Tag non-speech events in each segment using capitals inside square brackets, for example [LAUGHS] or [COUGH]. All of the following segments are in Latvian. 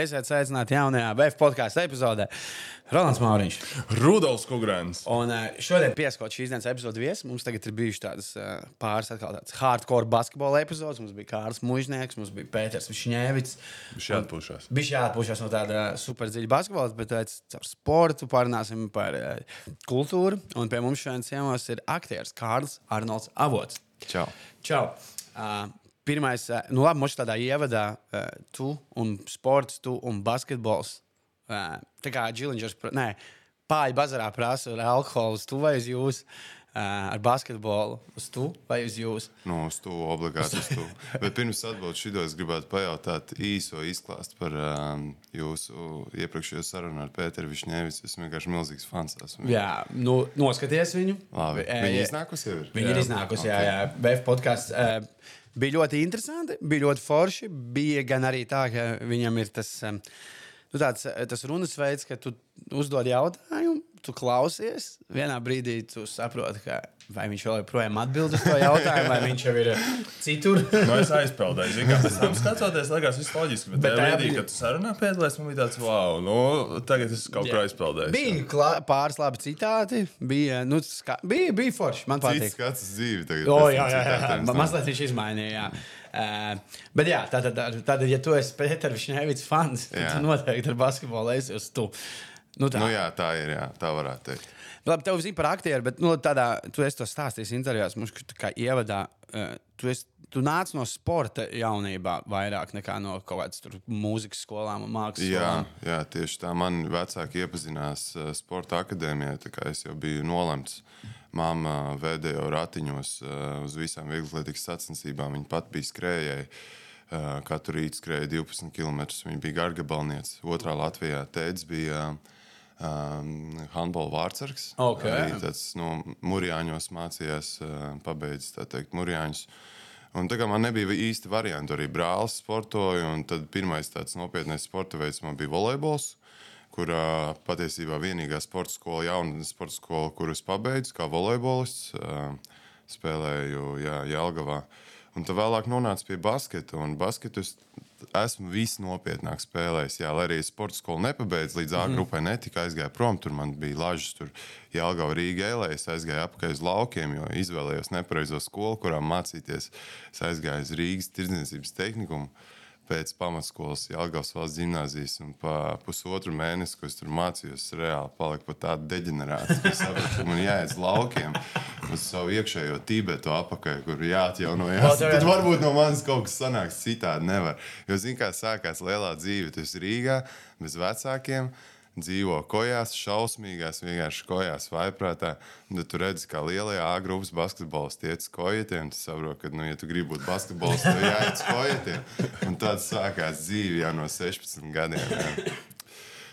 Esiet sveicināti jaunajā VF podkāstu epizodē. Rolands Mauriņš. Rudolfs Kungrāns. Un uh, šodien pieskot šīs dienas epizodes viesis. Mums tagad ir bijušas tādas uh, pāris tādas hardcore basketbola epizodes. Mums bija Kārls Mužnieks, mums bija Pēters Višņēvits. Viņš jāatpūšas. Bija jāatpūšas no tāda super dziļa basketbola, bet caur sportu parunāsim par kultūru. Un pie mums šodien ciemos ir aktieris Kārls Arnolds Avots. Čau. Čau! Uh, pirmais, uh, nu labi, mums tādā ievadā uh, tu un sports, tu un basketbols. Uh, tā kā Džiliņš, nē, pāri bazarā prasa ar alkoholu tu vai uz jūs. Uh, ar basketbolu uz tu vai uz jūs? Nu, uz to obligāti uz to. [LAUGHS] Bet pirms atbildēt šo, es gribētu pajautāt īso izklāstu par um, jūsu iepriekšējo sarunu ar Pēteru Višņēvicu. Es vienkārši milzīgs fans esmu. Jā, nu, noskaties viņu. Labi. Eh, Viņa jā. iznākusi jau ir. Viņa ir iznākusi, jā, jā. BF podkāsts. Uh, bija ļoti interesanti, bija ļoti forši. Bija gan arī tā, ka viņam ir tas, nu, tāds, eh, tas runas veids, ka tu uzdod jautājumu, tu klausies. Vienā brīdī tu saproti, ka vai viņš vēl joprojām atbild uz to jautājumu, vai viņš jau ir eh, citur. [LAUGHS] Nu, es aizpeldēju. Zinu, kā pēc tam skatoties, liekas, viss loģiski. Bet, Bet tajā brīdī, kad tu sarunā piedalījies, man bija tāds, wow, nu, tagad es kaut kā aizpeldēju. Bija klā, pāris labi citāti, bija, nu, ska, bija, bija forši. Man patīk. skats uz dzīvi tagad. O, jā, jā, jā. citātiem, Ma- es Mazliet viņš izmainīja. Jā. Uh, bet, jā, tātad, tā, tā, ja tu esi Pēters Šņēvits fans, tad Jā. tu noteikti ar basketbolu esi uz tu. Nu, tā. Nu, jā, tā ir. Jā, tā varētu teikt. Labi, tev zina par aktieru, bet nu, tādā, tu esi to stāstījis intervijās, mums kā ievadā. Uh, tu, esi, tu nāc no sporta jaunībā vairāk nekā no kaut kādas mūzikas skolām un mākslas Jā, skolām. jā, tieši tā. Man vecāki iepazinās uh, Sporta akadēmijā. tā kā Es jau biju nolemts. Māma vēdēja ratiņos uh, uz visām vieglatlētikas sacensībām. Viņa pat bija skrējēja. Uh, katru rītu skrēja 12 km. Viņa bija gargabalniece. Otrā Latvijā tēvs bija um, handbola vārdsargs. Ok. Arī tāds no Mūrjāņos mācījās, uh, pabeidzis tā teikt, Mūrjāņus. Un tā kā man nebija īsti variantu, arī brālis sportoja. un Tad pirmais tāds nopietnais sporta veids man bija volejbols, kurā patiesībā vienīgā sporta skola, jaunatnes sporta skola, kuras pabeidzu kā volejbolists. ā, Spēlēju jā, Jālgavā. Un tad vēlāk nonācu pie basketa. Un basketu es esmu visnopietnāk spēlējis. Jā, lai arī es sporta skolu nepabeidzu, līdz A grupai netika, aizgāju prom. Tur man bija lažas, tur Jālgava Rīgā ēlē. Es aizgāju apakaļ uz laukiem, jo izvēlējos nepareizo skolu, kurā mācīties. Es aizgāju uz Rīgas tirdzniecības tehnikumu pēc pamatskolas Jālgavas valsts gimnāzijas. Un pa pusotru mēnesi, ko es tur mācījos, reāli paliku pat tādu deģenerātu. Es sapratu, ka man jāiet uz laukiem, uz savu iekšējo Tibetu apakaļ, kur jāatjaunojas. Tad varbūt no manis kaut kas sanāks citādi. Nevar. Jo, zini, kā sākās lielā dzīve. Tu esi Rīgā bez vecākiem. Dzīvo kojās, šausmīgās, vienkārši kojās, vaiprātā. Tad tu redzi, kā lielajā A grupas basketbols tiec uz kojietiem. Tu saproti, ka, nu, ja tu gribi būt basketbols, tad jāiet uz kojietiem. Un tad sākās dzīve jau no 16 gadiem. Jā.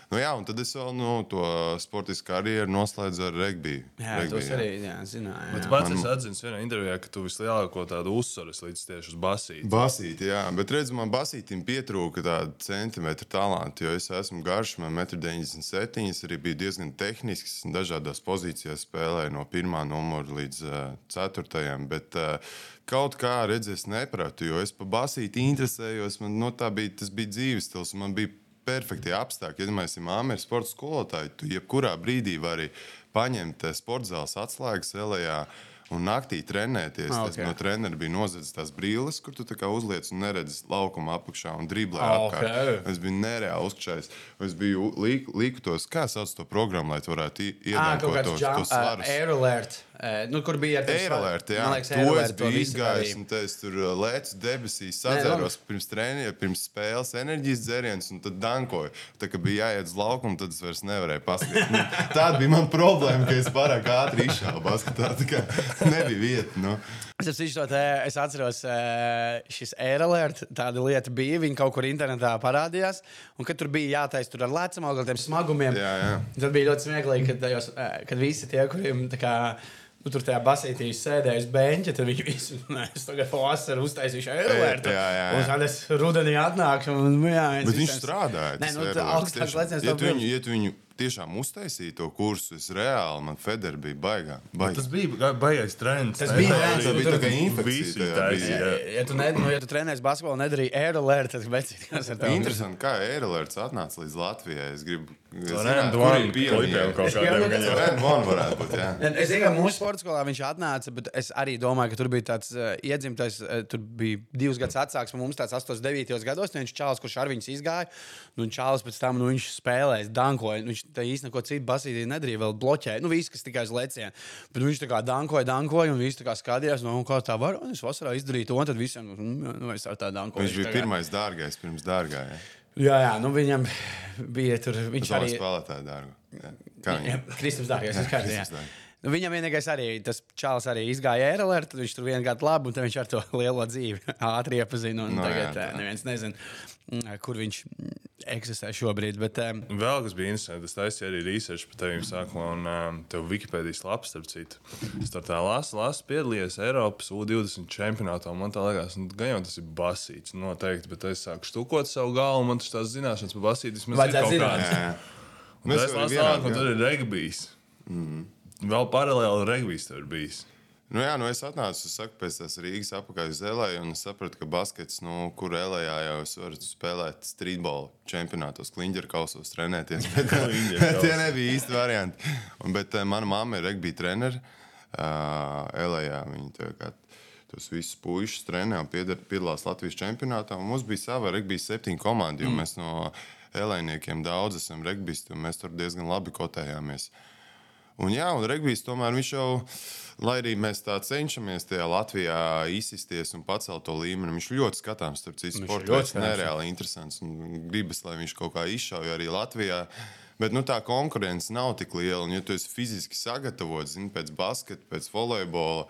Nu, jā, un tad es vēl nu, to sportisku karjeru noslēdzu ar regbiju. Jā, Regbiju, tas arī jā, zināja. Bet jā. pats es atzinu vienā intervijā, ka tu vislielāko tādu uzsvaru līdz tieši uz basīti. Basīti, jā, bet redz, man basītim pietrūka tāda centimetra talanta, jo es esmu garš, man 1,97 m, arī bija diezgan tehnisks, dažādās pozīcijās spēlēju no pirmā numura līdz uh, ceturtajam, bet uh, kaut kā redzēs nepratu, jo es pa basīti interesējos, man no tā bija, tas bija dzīves stils, man bija perfekti apstākļi. Ja mēs esam Āmeris sporta skolotāji, tu jebkurā brīdī vari paņemt eh, sporta zāles atslēgas elējā. Un naktī trenēties. Ah, Tas ok. no treneru bija nozadzis tās brīles, kur tu uzliec un neredzi laukuma apakšā un driblē Ah, apkārt. ok. Es biju nereāli uzkšājis. Es biju līku tos, kā sauc to programmu, lai tu varētu i- Ah, kaut iedankot kāds tos, jump, tos uh, svarus. aerolērt, uh, nu, kur bija ar tiem svar- Eirolērt, jā. Liekas, to es to biju izgājis, te es tur uh, lēcu debesīs, Nē, sadzēros pirms treniņa, pirms spēles enerģijas dzērienus, un tad dankoju. Tā kā bija jāiet uz laukumu, tad es vairs nevarēju paskatīt. Nu, [LAUGHS] Tāda bija mana problēma, ka es pārāk ātri izšāvu basketā. [LAUGHS] Nebija vieta. Nu. Es, te, es atceros, eh, šis aerolērt, tāda lieta bija. Viņa kaut kur internetā parādījās. Un, kad tur bija jātaisa tur ar lecam, ar tiem smagumiem, Jā, jā. tad bija ļoti smieklīgi, kad, tajos, eh, kad visi tie, kuriem tā kā. Nu, tur tajā basītī sēdēja uz beņķa, tad viņi visi [LAUGHS] nē, es tagad vasarā uztaisīšu aerolērtu. Jā, jā, jā. Un tad es rudenī atnākšu. Un, nu, jā, es Bet viņš strādāja. Nē, nu, tā ja tev tu viņu, tu viņu tiešām uztaisīju to kursu. Es reāli, man Federa bija baigā. baigā. Tas bija baigais trends. Tas bija trends, tā bija tā kā infekcija taisīja, jā. Ja tu, ne, nu, ja tu trenēsi basketbolu, nedarīji aerolēru, tad becīt, kas ar tevi Interesanti, kā Eirolands atnāca līdz Latvijai. Es gribu Es domāju, [LAUGHS] ka mūsu sporta skolā viņš atnāca, bet es arī domāju, ka tur bija tāds uh, iedzimtais, uh, tur bija divus gadus vecāks par mums, tāds 8, 9 gados. Viņš čāls, kurš ar viņus izgāja, nu, un čāls pēc tam nu, viņš spēlēja, dankoja. Viņš tā īsti neko citu basītī nedarīja, vēl bloķēja. Nu, viss, kas tikai uz leciena. Bet viņš tā kā dankoja, dankoja, un viss tā kā skatījās, nu, kā tā var. Un es vasarā izdarīju to, un tad visiem, nu, nu es ar tā dankoju. Viņš bija pirmais dārgais pirms dārgā. Jā. Jā, jā, nu viņam bija tur. Viņš arī spēlētāji dārgu. Kā viņam? Kristofers Dārgājs. Jā, Kristaps. Dārgājs. Nu, viņam vienīgais arī tas čāls arī izgāja ērlē, tad viņš tur vienu gadu labi, un viņš ar to [LAUGHS] lielo dzīvi ātri iepazina. Un No, no, tagad jā, tā. neviens nezina, mm, kur viņš eksistē šobrīd. Bet, um, Vēl kas bija interesanti, es taisīju arī research par tevi sākumā, un um, tev Wikipēdijas lapas, starp citu. Es tur tā lasu, lasu, piedalījies Eiropas U20 čempionātā. un Man tā liekas, nu, gan jau tas ir basīts, noteikti, bet es sāku štukot savu galvu, un man tas tās zināšanas par basīti vismaz ir kaut kādas. Mēs tas vienādi, tālāk, un tur ir regbijs. Mm. Vēl paralēli regbijs tur ir bijis. Nu, jā, nu es atnācu saku, pēc tās Rīgas apakaļ uz Elēju, un sapratu, ka baskets, nu, kur Elējā jau es varu spēlēt streetbolu čempionātos, kliņģeru kausos, trenēties. [LAUGHS] Bet [LAUGHS] tie nebija īsti varianti. Un, bet uh, mana mamma ir regbija treneris. Uh, Elējā viņa tos visus puikas trenē un piedalās Latvijas čempionātā. Un mums bija sava regbija septiņu komanda, jo mm. mēs no Elējniekiem daudz esam regbisti, un mēs tur diezgan labi kotējāmies. Un, jā, un regbijs tomēr viņš jau, lai arī mēs tā cenšamies tajā Latvijā izsisties un pacelt to līmeni, viņš ļoti skatāms. Starp citu, sports ļoti jā. nereāli interesants un gribas, lai viņš kaut kā izšauja arī Latvijā. Bet nu, tā konkurence nav tik liela. Un, ja tu esi fiziski sagatavots zini, pēc basketa, pēc volejbola,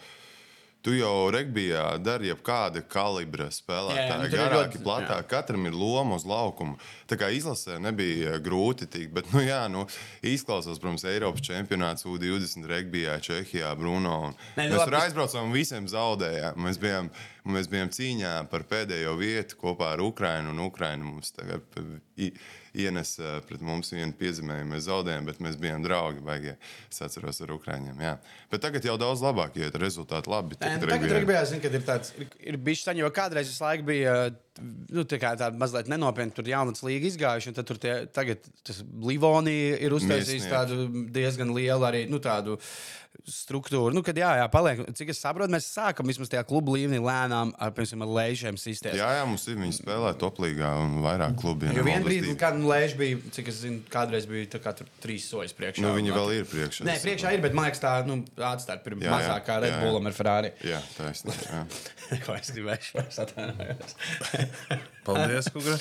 tu jau regbijā dari jebkāda kalibra spēlētāja. nu, Garāki, ļoti- platāk, katram ir loma uz laukuma. Tā kā izlasē nebija eh, grūti tikt, bet, nu, jā, nu, izklausās, protams, Eiropas čempionāts U20 regbijā, Čehijā, Bruno. un Nē, nu, Mēs tur aizbraucām un visiem zaudējām. Mēs bijām, mēs bijām cīņā par pēdējo vietu kopā ar Ukrajinu, un Ukraina mums tagad i- ienes eh, pret mums vienu piezemējumu. Mēs zaudējām, bet mēs bijām draugi. Baigie. Es atceros ar Ukraiņiem. Jā. Bet tagad jau daudz labāk iet, rezultāti labi. Nē, Tagad Tagad gribējās, zin, ir tāds, ir, ir bijis saņem, jo kādreiz visu laiku bija nu, tā kā tāda mazliet nenopietna, tur jaunas līga izgājuši, un tad tur tie, tagad tas Livonija ir uztaisījis tādu diezgan lielu arī, nu, tādu struktūru. Nu, kad jā, jā, paliek, cik es saprotu, mēs sākam vismaz tajā klubu līmenī lēnām ar, piemēram, ar lēšiem sistēmu. Jā, jā, mums ir. Viņi spēlē toplīgā un vairāk klubi. Jo vienā brīdī, kad nu, lēš bija, cik es zinu, kādreiz bija tā kā tur trīs soļus priekšā. Nu, viņi vēl ir priekšā. Nē, priekšā ir, bet man liekas, tā nu, atstāja pirms Jā, jā, mazāk kā Red. Bullam ar Ferrari. Jā, taisnība. jā. [LAUGHS] Ko es gribēju? Es atvainojos. Paldies, Kugra.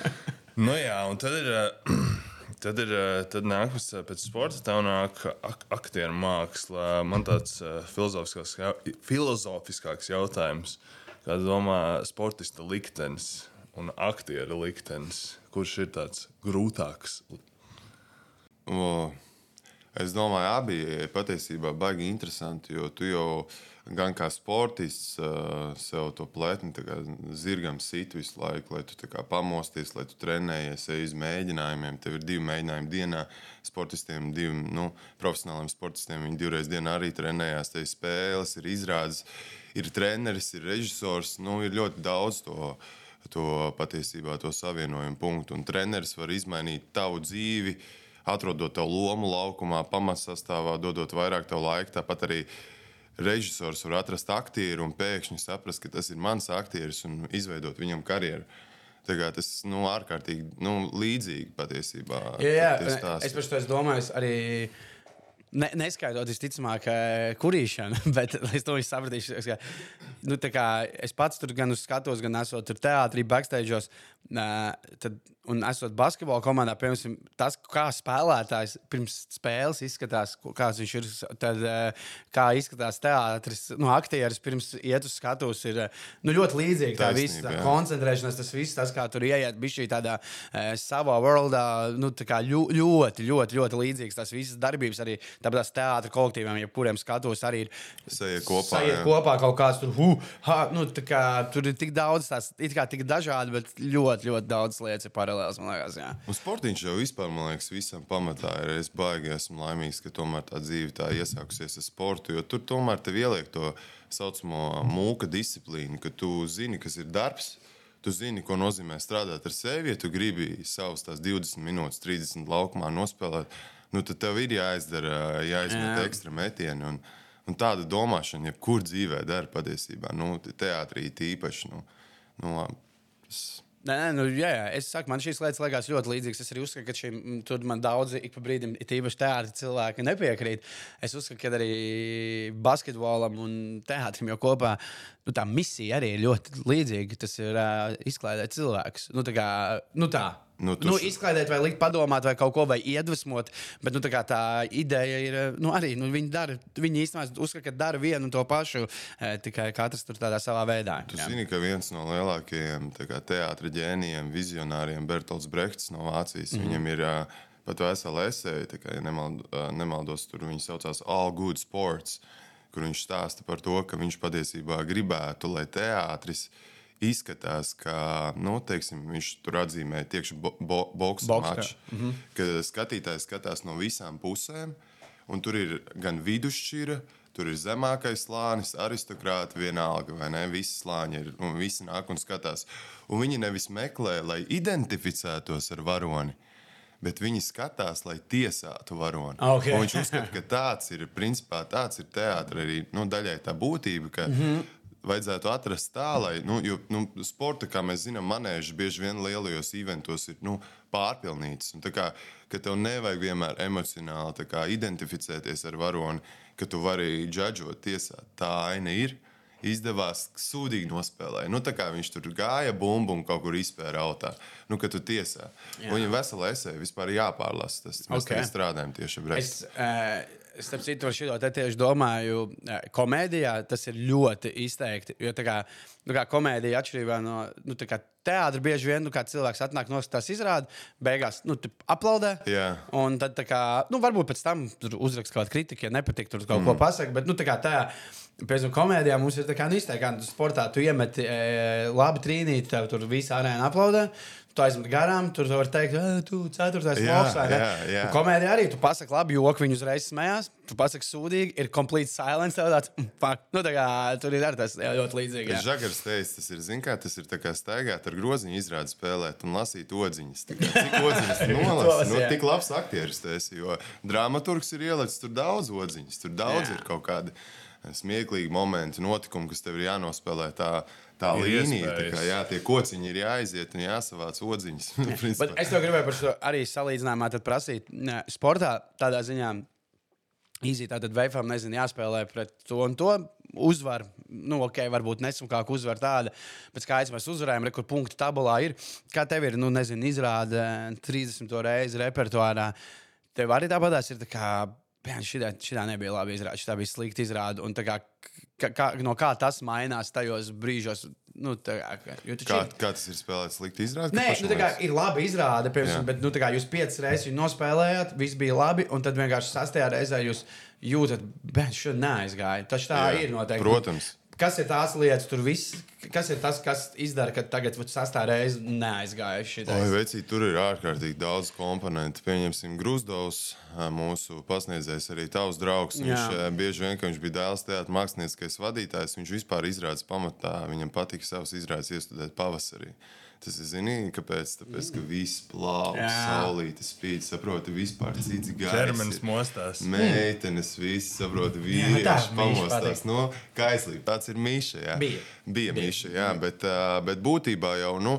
[LAUGHS] nu, jā, un tad ir. eh, [CLEARS THROAT] Tad, ir, eh, tad nāk pēc, pēc sporta, tā nāk ak aktieru māksla. Man tāds uh, filozofiskāks, filozofiskāks jautājums, kā domā sportista liktenis un aktieru liktenis. Kurš ir tāds grūtāks? O, Es domāju, abi patiesībā baigi interesanti, jo tu jau gan kā sportists uh, sev to plētni zirgam sit visu laiku, lai tu pamosties, lai tu trenējies, ej uz mēģinājumiem. Tev ir divi mēģinājumi dienā. Sportistiem, divi nu, profesionāliem sportistiem, viņi divreiz dienā arī trenējās. Te ir spēles, ir izrādes, ir treneris, ir režisors. Nu, ir ļoti daudz to to patiesībā to savienojumu punktu. Un treneris var izmainīt tavu dzīvi, atrodot tev lomu laukumā, pamatsastāvā, dodot vairāk tev laika. Tāpat arī režisors var atrast aktieru un pēkšņi saprast, ka tas ir mans aktieris un izveidot viņam karjeru. Tas ir nu, ārkārtīgi nu, līdzīgi patiesībā. Jā, jā. tie stāsti. es par to esmu domājis arī. Ne, neskaidrot, visticamāk, eh, kurīšana, [LAUGHS] bet es to sapratīšu. Ka, nu, kā es pats tur gan uz skatos, gan esot tur teātrī, backstage. Tad, un esot basketbola komandā, piemēram, tas, kā spēlētājs pirms spēles izskatās, kāds viņš ir, tad eh, kā izskatās teātris, nu, aktieris pirms iet uz skatuves, ir eh, nu, ļoti līdzīgi. Tā visa tā koncentrēšanās, tas viss, tas, kā tur ieiet, bija šī tādā e, savā worldā, nu, tā kā ļu, ļoti, ļoti, ļoti līdzīgs. Tas visas darbības arī tās teātris kolektīviem, jebkuriem skatos, arī ir Sajiet kopā, sajiet kopā kaut kāds tur, hu, ha, nu, tā kā, tur ir tik daudz, tās, it kā tik dažādi, bet ļoti, ļoti daudz lietas ir paralēlas. Liekas, jā. Un sportiņš jau vispār, man liekas, visam pamatā ir. Es baigi esmu laimīgs, ka tomēr tā dzīve tā iesākusies ar sportu, jo tur tomēr tev ieliek to saucamo mūka disciplīnu, ka tu zini, kas ir darbs. Tu zini, ko nozīmē strādāt ar sevi. Ja tu gribi savus tās 20 minūtes, 30 laukumā nospēlēt, nu, tad tev ir jāizdara, jāizmet Jā. ekstra metieni. Un, un tāda domāšana, jebkur dzīvē, dara patiesībā. Nu, te- teātrī tīpaši. Nu, nu, tas- Nē, nē, nu, jā, jā, es saku, man šīs lietas liekas ļoti līdzīgas. Es arī uzskatu, ka šim, tur man daudzi ik pa brīdim, it īpaši teātris cilvēki, nepiekrīt. Es uzskatu, ka arī basketbolam un teātrim jau kopā nu, tā misija arī ir ļoti līdzīga. Tas ir uh, izklaidēt cilvēkus. Nu, tā kā, nu, tā. Nu, tu nu, izklaidēt, vai likt padomāt, vai kaut ko vai iedvesmot. Bet nu, tā, tā ideja ir, eh, nu, arī nu, viņi, dara, viņi īstenībā uzskata, ka dara vienu un to pašu, eh, tikai katrs tur tādā savā veidā. Tu Jā. zini, ka viens no lielākajiem teātris ģēnijiem, vizionāriem, Bertolds Brehts no Vācijas, mm -hmm. viņam ir uh, pat vesela esēja, kā ja nemald, uh, nemaldos, tur viņi saucās All Good Sports, kur viņš stāsta par to, ka viņš patiesībā gribētu, lai teātris izskatās, ka nu, teiksim, viņš tur atzīmē tieši bo bo jā. maču, mm -hmm. ka skatītājs skatās no visām pusēm. Un tur ir gan vidusšķira, tur ir zemākais slānis, aristokrāti vienalga, vai ne? Visi slāņi ir, un visi nāk un skatās. Un viņi nevis meklē, lai identificētos ar varoni, bet viņi skatās, lai tiesātu varoni. Ok. Un viņš uzskata, ka tāds ir, principā, tāds ir teātris arī nu, daļai tā būtība. Ka, mm -hmm. Vajadzētu atrast tā, lai, nu, jo, nu, sporta, kā mēs zinām, manēži bieži vien lielajos eventos ir nu, pārpilnīts. Un tā kā, ka tev nevajag vienmēr emocionāli kā, identificēties ar varoni, ka tu vari džudžot, tiesāt. Tā aina ir. Izdevās sūdīgi nospēlēt. Nu, tā kā viņš tur gāja, bumbu un kaut kur izspēra autā. Nu, kad tu tiesā. Viņam vesela esēja vispār jāpārlasa. Tas mēs Ok. okay. strādājam tieši Brexit. Es, starp citu, par šo te tieši domāju, uh, komēdijā tas ir ļoti izteikti. Jo tā kā, nu, kā komēdija atšķirībā no nu, teātra, bieži vien nu, cilvēks atnāk no tās izrādes, beigās nu, aplaudē. Jā. Un tad, kā, nu, varbūt pēc tam uzrakst kaut kādu kritiku, ja nepatīk tur kaut mm. ko pasakot. Bet, nu, tā kā tā, pēc tam komēdijā mums ir tā kā, nu, izteikti, kā sportā tu iemeti e, labi trīnīti, tev tur viss arēna aplaudē. Tu aizmet garām, tur tu vari teikt, tu ceturtais. Un Komēdija arī, tu pasaki labi joku, viņi uzreiz smējās. Tu pasaki sūdīgi, ir complete silence. Tāds, mm, fuck. Nu, tā kā tur ir arī tas ļoti līdzīgi. jā. Žagars teica, tas ir, zin kā, tas ir tā kā staigāt ar groziņu, izrādīt, spēlēt un lasīt odziņas. Kā, Cik [LAUGHS] odziņas nolasi? Nu, tik labs aktieris tu esi, jo dramaturgs ir ielicis tur daudz odziņas. Tur daudz Jā. ir kaut kādi smieklīgi momenti, notikumi, kas tev ir jānospēlē tā, tā Ir līnija. Tā iespējas. kā, jā, tie kociņi ir jāaiziet un jāsavāc odziņas. [LAUGHS] Es tev gribēju par šo arī salīdzinājumā prasīt. Nē, Sportā tādā ziņā īzī tātad veifam, nezinu, jāspēlē pret to un to. Uzvar, nu, ok, varbūt nesmukāk uzvar tāda, bet skaidrs, mēs uzvarējām, re, kur punktu tabulā ir. Kā tev ir, nu, nezinu, izrāda 30 reizi repertuārā. Tev arī tāpatās ir tā kā, šī šitā nebija labi izrāda, šī bija slikta tā kā, kā, no kā tas mainās tajos brīžos, nu, kā, taču Kā, kā tas ir spēlēts slikti izrādīt? Nē, nu, kā ir labi izrāde, piemēram, bet nu, kā jūs piecas reizes nospēlējāt, viss bija labi, un tad vienkārši sastajā reizē jūs jūtat, ka šī neaizgāja. Tas tā Jā, ir noteikti. protams. Kas ir tās lietas, tur viss, kas ir tas, kas izdara, ka tagad sastajā reizē Oi, vecī, tur ir ārkārtīgi daudz komponentu. Pieņemsim, Grūzdovs, mūsu pasniedzējs, arī tavs draugs. Viņš Jā. bieži vien, kad viņš bija dēls teātris, mākslinieckais vadītājs, viņš vispār izrādes pamatā. Viņam patika savas izrādes iestudēt pavasarī. Tas ir zinīgi, kāpēc? Tāpēc, ka viss Jā. saulīte spīd, saproti, vispār cits gājums. Ķermenis mostās. Meitenes, visi saprot, tā vīrieši pamostās no kaislības. Tāds ir Mīša. Jā. Bija. Bija Bija. Mīša, jā, bet, bet būtībā jau. Nu,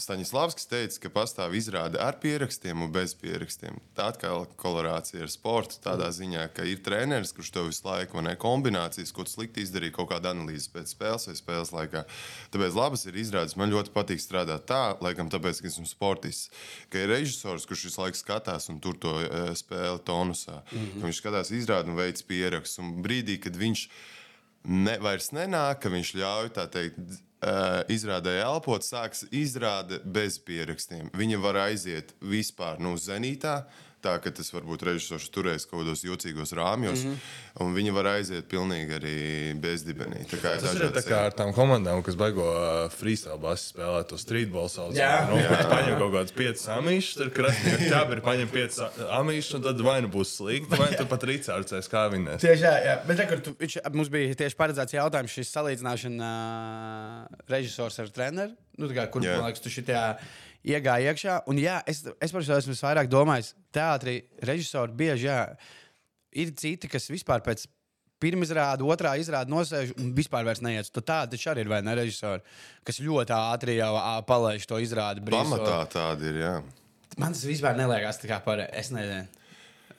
Staņislavskis teica, ka pastāv izrāde ar pierakstiem un bez pierakstiem. Tā atkal kolorācija ar sportu tādā ziņā, ka ir treneris, kurš tev visu laiku ne kombinācijas, ko slikti izdarīji, kaut kāda analīze pēc spēles vai spēles laikā. Tāpēc labas ir izrādes. Man ļoti patīk strādāt tā, laikam, tāpēc, ka esmu sportists. Ka ir režisors, kurš visu laiku skatās un tur to e, spēli tonusā. Mm -hmm. Viņš skatās izrādi un veids pierakstus. Un brīdī, kad viņš ne, vairs nenāk, ka viņš ļauj tā teikt. Uh, izrādē elpot, sāks izrāde bez pierakstiem. Viņa var aiziet vispār no zenītā, tā, ka tas varbūt režisors turēs kaut kādos jocīgos rāmjos, mm -hmm. un viņi var aiziet pilnīgi arī bezdibenī. Tā kā Tas ir tā kā ar tām komandām, kas baigo uh, freestyle basu spēlēt, to streetball sauc. Jā. nu, jā. paņem kaut kādus piecus amīšus, tur krāpjas ķēperi, paņem piecus amīšus, un tad vai nu būs slikti, vai nu pat Rīcārds kā vinnēs. Tieši tā, jā. Bet, rekur, tu, viņš, mums bija tieši paredzēts jautājums, šis salīdzināšana uh, režisors ar treneru. Nu, kā, kur, Jā. man liekas, tu šitajā iegāja iekšā. Un, jā, es, es par šo esmu vairāk domājis. Teātrī režisori bieži jā, ir citi, kas vispār pēc pirmā izrāda, otrā izrāda nosēž un vispār vairs neiet. Tādi taču arī ir, vai ne, režisori, kas ļoti ātri jau palaiž to izrādi. brīso. Pamatā tāda ir. Jā. Man tas vispār neliekas tā kā par, es nezinu.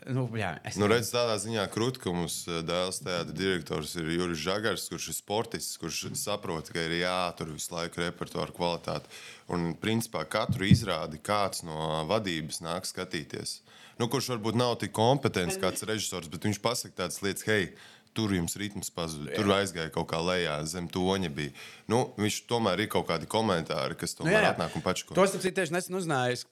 Nu, jā, es Nu, redz, tādā ziņā krūti, ka mums eh, dēls teātris direktors ir Juris Žagars, kurš ir sportists, kurš saprot, ka ir jātur visu laiku repertuāra kvalitāte. Un, principā, katru izrādi kāds no vadības nāk skatīties. Nu, kurš varbūt nav tik kompetents kāds režisors, bet viņš pasaka tādas lietas, hei, tur jums ritms pazuda, tur aizgāja kaut kā lejā, zem toņa bija. Nu, viņš tomēr ir kaut kādi komentāri, kas tomēr jā. atnāk un pačko. To starp citu tieši nesen uzzināju. Es,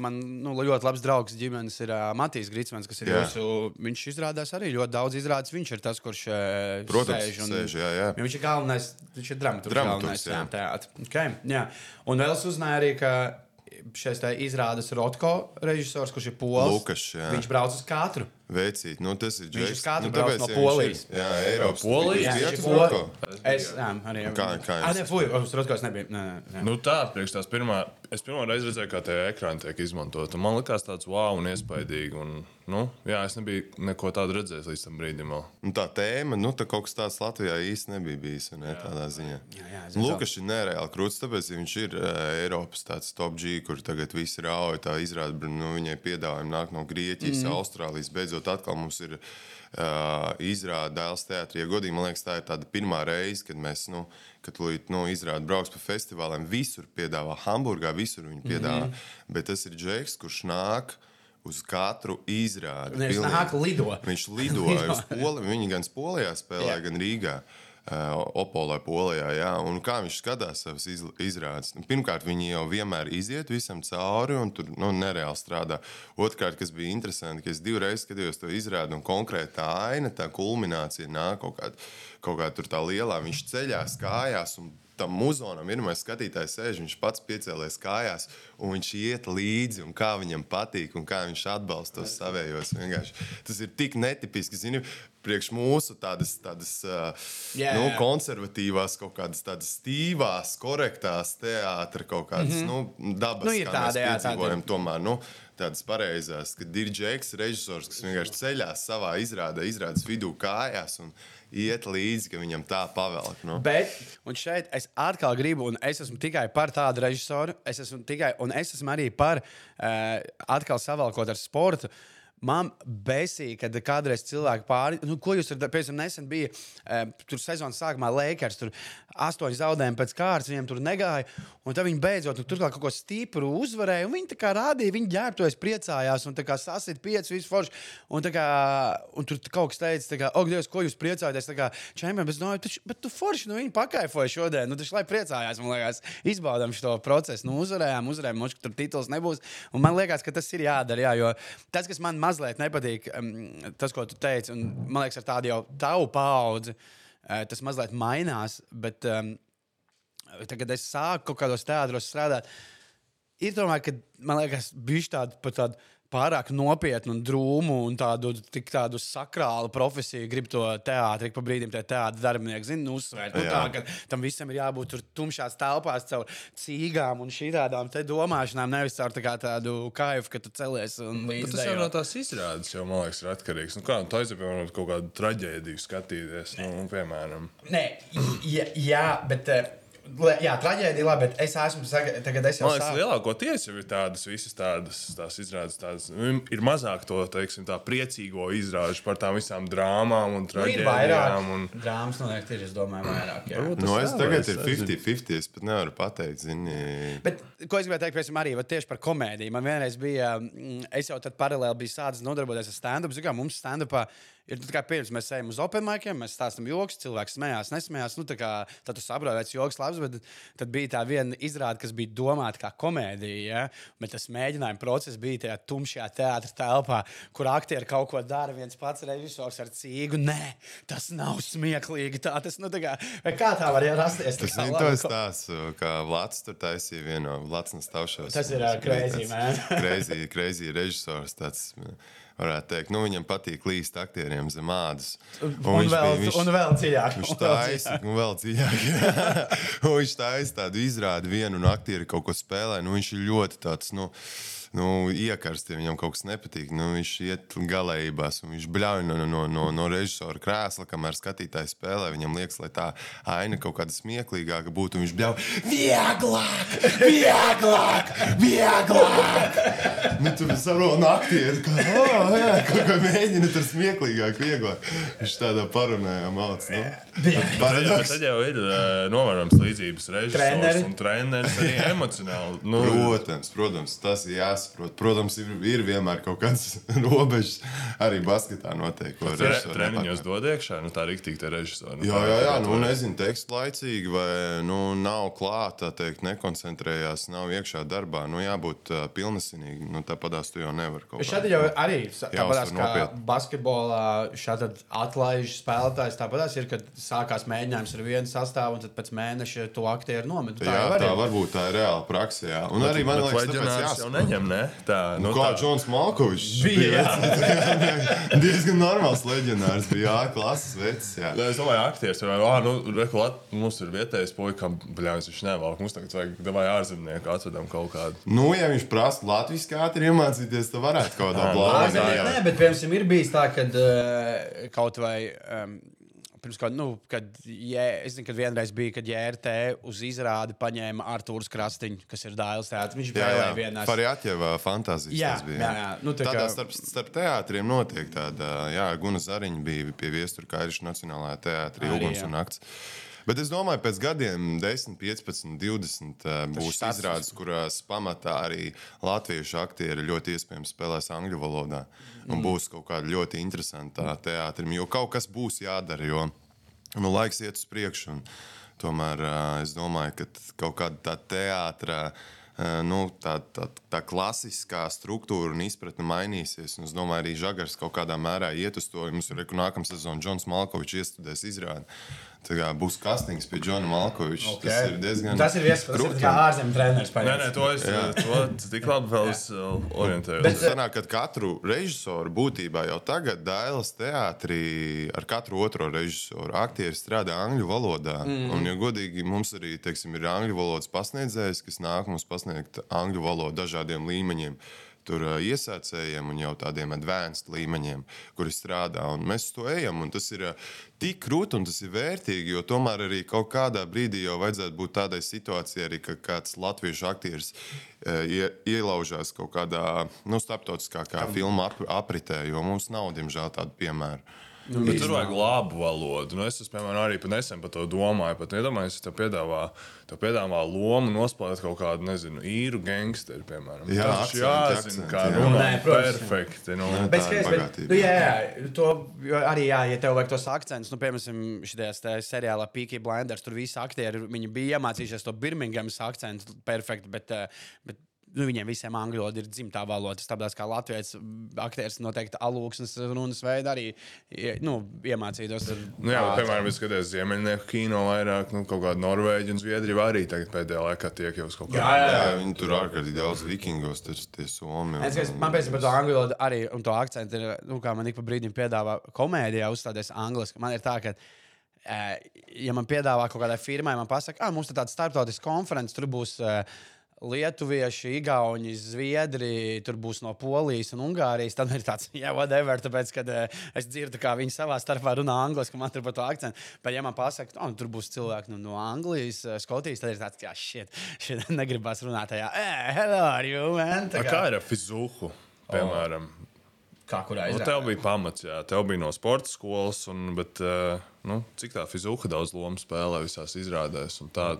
Man nu, ļoti labs draugs ģimenes ir uh, Matīs Grīsmans, kas ir Jā. jūsu. Viņš izrādās arī ļoti daudz izrādās. Viņš ir tas, kurš uh, Protams, sēž un, sēž, jā, jā. Viņš ir galvenais, viņš ir dramaturgs. Dramaturgs, galvenais, jā, jā. teātri. Okay, jā. Un vēl es uzzināju arī, ka šis te izrādes Rotko režisors, kurš ir pols, Lukašs, jā. viņš brauc uz katru. Veicīt, nu, tas ir Viņš Džeks. uz katru nu, brauc no viņš Polijas. Jā, Eiropas Polijas? Jūs Jā, viņš ir Rotko? Es, jā, arī. Kā- kā Ah, jums? nē, fuj, uz Rotko es nebiju. Nē, nē, nē. Nu tā, priekš tās pirmā, es pirmo reizi redzēju, kā tie ekrāni tiek izmantoti. Man liekas tāds wow un iespaidīgi. Un, nu, jā, es nebiju neko tādu redzējis līdz tam brīdim. Un tā tēma, nu, tā kaut kas tāds Latvijā īsti nebija bijis. Ne, tādā ziņā. Jā, jā, es Lukas ir nereāli krūts, tāpēc viņš ir uh, Eiropas tāds top G, kur tagad viss rauj. Tā izrāda, nu, viņai piedāvājumi nāk no Grieķijas, mm. Austrālijas. Beidzot, atkal mums ir izrāda dēls teātrī. Ja godīgi, man liekas, tā ir tāda pirmā reize, kad mēs, nu, kad tūlīt, nu, izrāda brauks pa festivāliem. Visur piedāvā, Hamburgā visur viņi piedāvā. Mm -hmm. Bet tas ir Džeks, kurš nāk. Uz katru izrādi. Viņš nāk lido. Viņš lidoja [LAUGHS] uz Poliju. Viņi gan Polijā spēlēja, gan Rīgā. Uh, Opolē, Polijā. Jā. Un kā viņš skatās savas iz, izrādes? Nu, Pirmkārt, viņi jau vienmēr iziet visam cauri un tur nu, nereāli strādā. Otrkārt, kas bija interesanti, ka es divreiz skatījos to izrādi, un konkrēti tā aina, tā kulminācija nāk kaut kāda, kaut kāda tur tā lielā. Viņš ceļās kājās. un Tam muzonam vienmēr skatītājs sēž, viņš pats piecēlēs kājās, un viņš iet līdzi, un kā viņam patīk, un kā viņš atbalsta tos savējos. Vienkārši. Tas ir tik netipiski, zini, priekš mūsu tādas, tādas uh, Jā, nu, konservatīvās, kaut kādas tādas stīvās, korektās teātris, kaut kādas mm -hmm. nu, dabas, Nu, ir kā tāda, mēs jā, tāda. piedzīvojam, tomēr nu, tādas pareizās, kad ir džeks, režisors, kas vienkārši ceļās savā izrādē, izrādes vidū kājās un iet līdzi, ka viņam tā pavelk. Nu. Bet, un šeit es atkal gribu, un es esmu tikai par tādu režisoru, es esmu tikai, un es esmu arī par uh, atkal savalkot ar sportu. Man besīja, kad kādreiz cilvēki pāri, nu, ko jūs tur piemēram, nesen bija uh, tur sezonas sākumā Lakers, tur astoņi zaudējumi pēc kārtas, viņiem tur negāja, un tad viņi beidzot nu, tur kaut ko stipru uzvarēja, un viņi tā kā rādīja, viņi ģērbtojas, priecājās, un tā kā sasit pieci, visu forši, un, kā, un tur kaut kas teica, kā, ok, Dievs, ko jūs priecājaties, čempioni, bet domāju, taču, bet tu forši, nu, viņi pakaifoja šodien, nu, taču, lai priecājās, man liekas, izbaudām šo procesu, nu, uzvarējām, uzvarējām, ka tur tituls nebūs, un man liekas, ka tas ir jādara, jā, jo tas, kas man mazliet nepatīk, um, tas, ko tu teici, un man liekas, ar tādu jau tavu paudzi, uh, tas mazliet mainās, bet um, tagad, kad es sāku kaut kādos teātros strādāt, ir tomēr, ka man liekas, bija tāda pat tāda. Pārāk nopietnu, un drūmu un tādu, tik tādu sakrālu profesiju. Gribu to teātri, pa brīdim tie teātris darbinieki zina, nu, uzsvērt. Nu, tā, ka tam visam ir jābūt tur tumšās telpās, caur cīgām un šādām domāšanām, nevis caur tā kā tādu kaifu, ka tu celies un Bet līdzi tas jau no tās izrādes, jau man liekas, ir atkarīgs. Nu, kā nu, tā piemēram, kaut kādu traģēdiju skatīties, nu, piemēram. Nē, jā, jā bet. le- Jā, traģēdija, labi, bet es esmu tagad es jau Man liekas, sāku. lielākoties jau ir tādas visas tādas tās izrādes. Tādas, nu, ir mazāk to teiksim, tā priecīgo izrāžu par tām visām drāmām un Nu, ir traģēdijām. vairāk. Un... Drāmas noteikti ir, es domāju, vairāk. Jā. Varbūt Nu, tas es tā, tagad ir nezinu. 50-50. Es pat nevaru pateikt, zini. Bet, ko es gribēju teikt, piemēram, arī tieši par komēdiju. Man vienreiz bija, mm, es jau tad paralēli biju sācis nodarboties ar stand-up. Zinu, mums stand-upā Ir tā kā pirms mēs ejam uz open maikiem, mēs stāstām joks, cilvēks smējās, nesmējās. Nu, tā kā, tad tu saproti, vai tas joks labs, bet tad bija tā viena izrāde, kas bija domāta kā komēdija. Ja? Bet tas mēģinājuma process bija tajā tumšajā teātrī telpā, kur aktieri kaut ko dara. viens pats režisors ar cīgu. Nē, tas nav smieklīgi. Tā, tas, nu, tā kā, kā tā var rasties? Tas ir tas stāsts, kā Vlads tur taisīja vienu no Vladsnas taušos. Tas ir, crazy, man. Crazy režisors. Tāds, varētu teikt, nu, viņam patīk līst aktieriem zem ādas. Un, un, vēl, bija, un vēl dziļāk. Viņš un taisa, un vēl dziļāk. [LAUGHS] Un viņš taisa tādu izrādi, vienu no aktieriem kaut ko spēlē. Nu, viņš ir ļoti tāds. Nu, Nu, iekarsti, ja viņam kaut kas nepatīk. Nu, viņš iet galējībās, un viņš bļauj no, no, no, no režisora krēsla, kamēr skatītājs spēlē. Viņam liekas, lai tā aina kaut kāda smieklīgāka būtu. un Viņš bļauj vieglāk, vieglāk, vieglāk. Nu, tur saprot, naktī ir kā, oh, jā, kaut kā mēģina tur smieklīgāk, vieglāk. Viņš tādā parunājā mācās. Nu. Paradoks. Tad jau ir uh, novērojams līdzības režisors Treneri. un treneris arī emocionāli. Nu, Protams, protams, tas ir jāsaprot. Protams, ir, ir vienmēr kaut kādas [LAUGHS] robežas. Arī basketā notiek. ko tre, treniņos dod iekšā, nu tā rīktīgi tie režisori. Nu, Jā, jā, jā, nu to- nezinu, teksts laicīgi, vai nu, nav klāta, teikt, nekoncentrējās, nav iekšā darbā. Nu, jābūt uh, pilnesinīgi. Nu, tāpatās tu jau nevari kaut Bet šādi jau arī tāpat Jāuztver kā nopietni. basketbolā, šādi atlaiž spēlētājs. Tāpat ir, kad sākās mēģinājums ar vienu sastāvu, un tad pēc mēneša to aktieru nomet. Tā, jā, tā ir. varbūt tā ir reāla praksa. Jā. Un arī man Bet liekas, leģionārs jau jāsaprot. Ne? Tā, Nu, nu, kā tā. Džons Malkovičs Bija, bija [LAUGHS] diezgan normāls leģionārs. Bija jā, klases vecs. Jā. Nē, Es domāju, aktieris jau ah, nu, reku, lat, mums ir vietējais puisis, bļāvis viņš nevalk. Mums tagad vajag vai ārzemnieku atvedam kaut kādu. Nu, ja viņš prasa Latvijas ātri iemācīties, tad varētu kaut kādā jā. Nē, bet piemēram, ir bijis tā, ka uh, kaut vai. Um, Pirms kaut nu, kad, jē, es zinu, kad vienreiz bija, kad JRT uz izrādi paņēma Arthurs Krastiņš, kas ir Dāļas teātris. Viņš Jā, jā, vienā Farjātjeva fantāzijas. Jā, tas bija, jā, jā. Nu, tā tādā kā- starp, starp teātriem notiek tāda, jā, Guna Zariņa bija pie viestura Kairiša Nacionālajā teātrī, Uguns un Nakts. Bet es domāju, pēc gadiem, 10, 15, 20, uh, būs stāsts- izrādes, kurās pamatā arī latviešu aktieri ļoti iespējams spēlēs angļu valodā. Un Mm. būs kaut kāda ļoti interesanta teātrim, jo kaut kas būs jādara. Jo, nu, laiks iet uz priekšu. Tomēr uh, es domāju, ka kaut kāda tā teātris. Nu, tā, tā, tā klasiskā struktūra un izpratne mainīsies. Un es domāju, arī Žagars kaut kādā mērā iet uz to. Mums ir nākamā sezona, Džons Malkovičs iestudēs izrādi. Tā kā būs kastings pie Džona Malkoviča. Okay. Tas ir diezgan. Tas ir viens, krūti. kā ārzemju treneris. Nē, nē, to es to tik labi vēl uh, orientējos. Tas sanāk, ka katru režisoru būtībā jau tagad Dailas teātrī ar katru otro režisoru aktieri strādā angļu valodā. Mm. Un, ja godīgi, mums arī teiksim, ir angļu valodas pasniedzējs, kas nāk mums pasniegt angļu valodu dažādiem līmeņiem. Tur iesācējiem un jau tādiem advanced līmeņiem, kuri strādā. Un mēs to ejam, un tas ir tik krūti un tas ir vērtīgi, jo tomēr arī kaut kādā brīdī jau vajadzētu būt tādai situācijai, arī, ka kāds latviešu aktieris ie, ielaužās kaut kādā nu, starptautiskā filmu ap, apritē, jo mums nav, diemžēl, tādu piemēru. Nu, bet tur vajag labu valodu. Nu, es, es piemēram, arī pat nesen par to domāju. Pat iedomājos, ja tev piedāvā, tev piedāvā lomu nospēlēt kaut kādu, nezinu, īru gangsteru, piemēram. Jā, Tas akcenti, jāzina, kā. Nē, protams. Perfekti. Nu. Jā. Bet, ir skaidrs, bet, nu, jā, jā, to arī, jā, ja tev vajag tos akcentus, nu, piemēram, šajā seriālā Peaky Blinders, tur visi aktieri, viņi bija iemācījušies to Birmingemas akcentu perfekti, bet, eh, bet nu, viņiem visiem angļu valoda ir dzimtā valoda. Tāpēc kā Latvijas aktieris noteikti alūksnes runas veidā arī nu, iemācītos. ar- Nu, jā, bet, piemēram, es skatos ziemeļnieku kino vairāk, nu, kaut kāda Norvēģija un Zviedrija arī tagad pēdējā laikā tiek jau uz kaut Jā, kāda. jā. Viņi tur ārkārtīgi daudz vikingos, tur tie somi. un- Es, es, man pēc tam par to angļu valodu arī, un to akcentu ir, nu, kā man ik pa brīdim piedāvā komēdijā uzstāties angliski. Man ir tā, ka, ja man piedāvā kaut kādai firmai, man pasaka, ah, mums ir tāds starptautisks konferences, tur būs. eh, Lietuvieši, Igauni, Zviedri, tur būs no Polijas un Ungārijas. Tad ir tāds, [LAUGHS] jā, whatever, tāpēc, kad uh, es dzirdu, kā viņi savā starpā runā angliski, man tur par to akcentu. Bet, ja man pasaka, oh, tur būs cilvēki nu, no Anglijas, eh, Skotijas, tad ir tāds, jā, shit, [LAUGHS] shit negribas runāt tajā, eh, hello, are you, man? Tā A Kā ir ar fizuhu, piemēram? kā kurā Nu, izrādē. tev bija pamats, jā, tev bija no sporta skolas, un, bet uh, nu, cik tā fizika daudz lomu spēlē visās izrādēs. un Tā,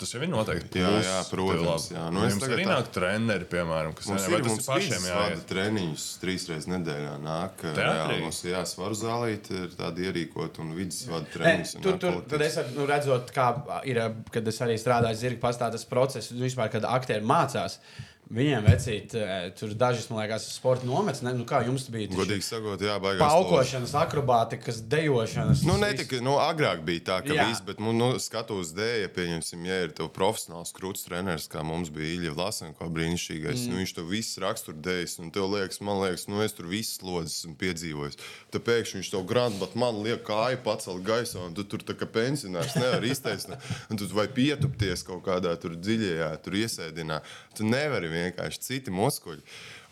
tas jau ir noteikti. Jā, pluss jā, tev protams, jā. Nu, es jums tagad arī tā- nāk treneri, piemēram, kas Mums vai ir, mums ir pašiem jāiet. treniņus trīs reizes nedēļā. Nāk, reāli mums ir jāsvaru zālīt, ir tādi ierīkoti un vidas vada treniņus. tur, tur, tad es nu, redzot, kā ir, kad es arī strādāju zirga pastā, tas process, nu, vispār, kad aktieri mācās. Viņiem vecīt, eh, tur dažas, man liekas, sporta nometnes. Ne, nu, kā jums bija? taču Godīgi sakot, jā, baigās. Paukošanas, akrobātikas, dejošanas. Nu, tas ne viss. tikai nu, agrāk bija tā, ka Jā. viss, bet nu, nu, skatos dēļ, ja pieņemsim, ja ir tev profesionāls krūts treneris, kā mums bija Ilija Lasenko brīnišķīgais. Mm. Nu, viņš to visu rakstur dēļ, un tev liekas, man liekas, nu, es tur visas slodzes esmu piedzīvojis. Tad pēkšņi viņš to grāmatu, bet man liek kāju pacelt gaisā, un tu tur tā kā pensionārs nevar izteikt. Un tu vai pietupties kaut kādā tur dziļajā, tur iesēdinā. Tu nevari vienkārši citi muskuļi.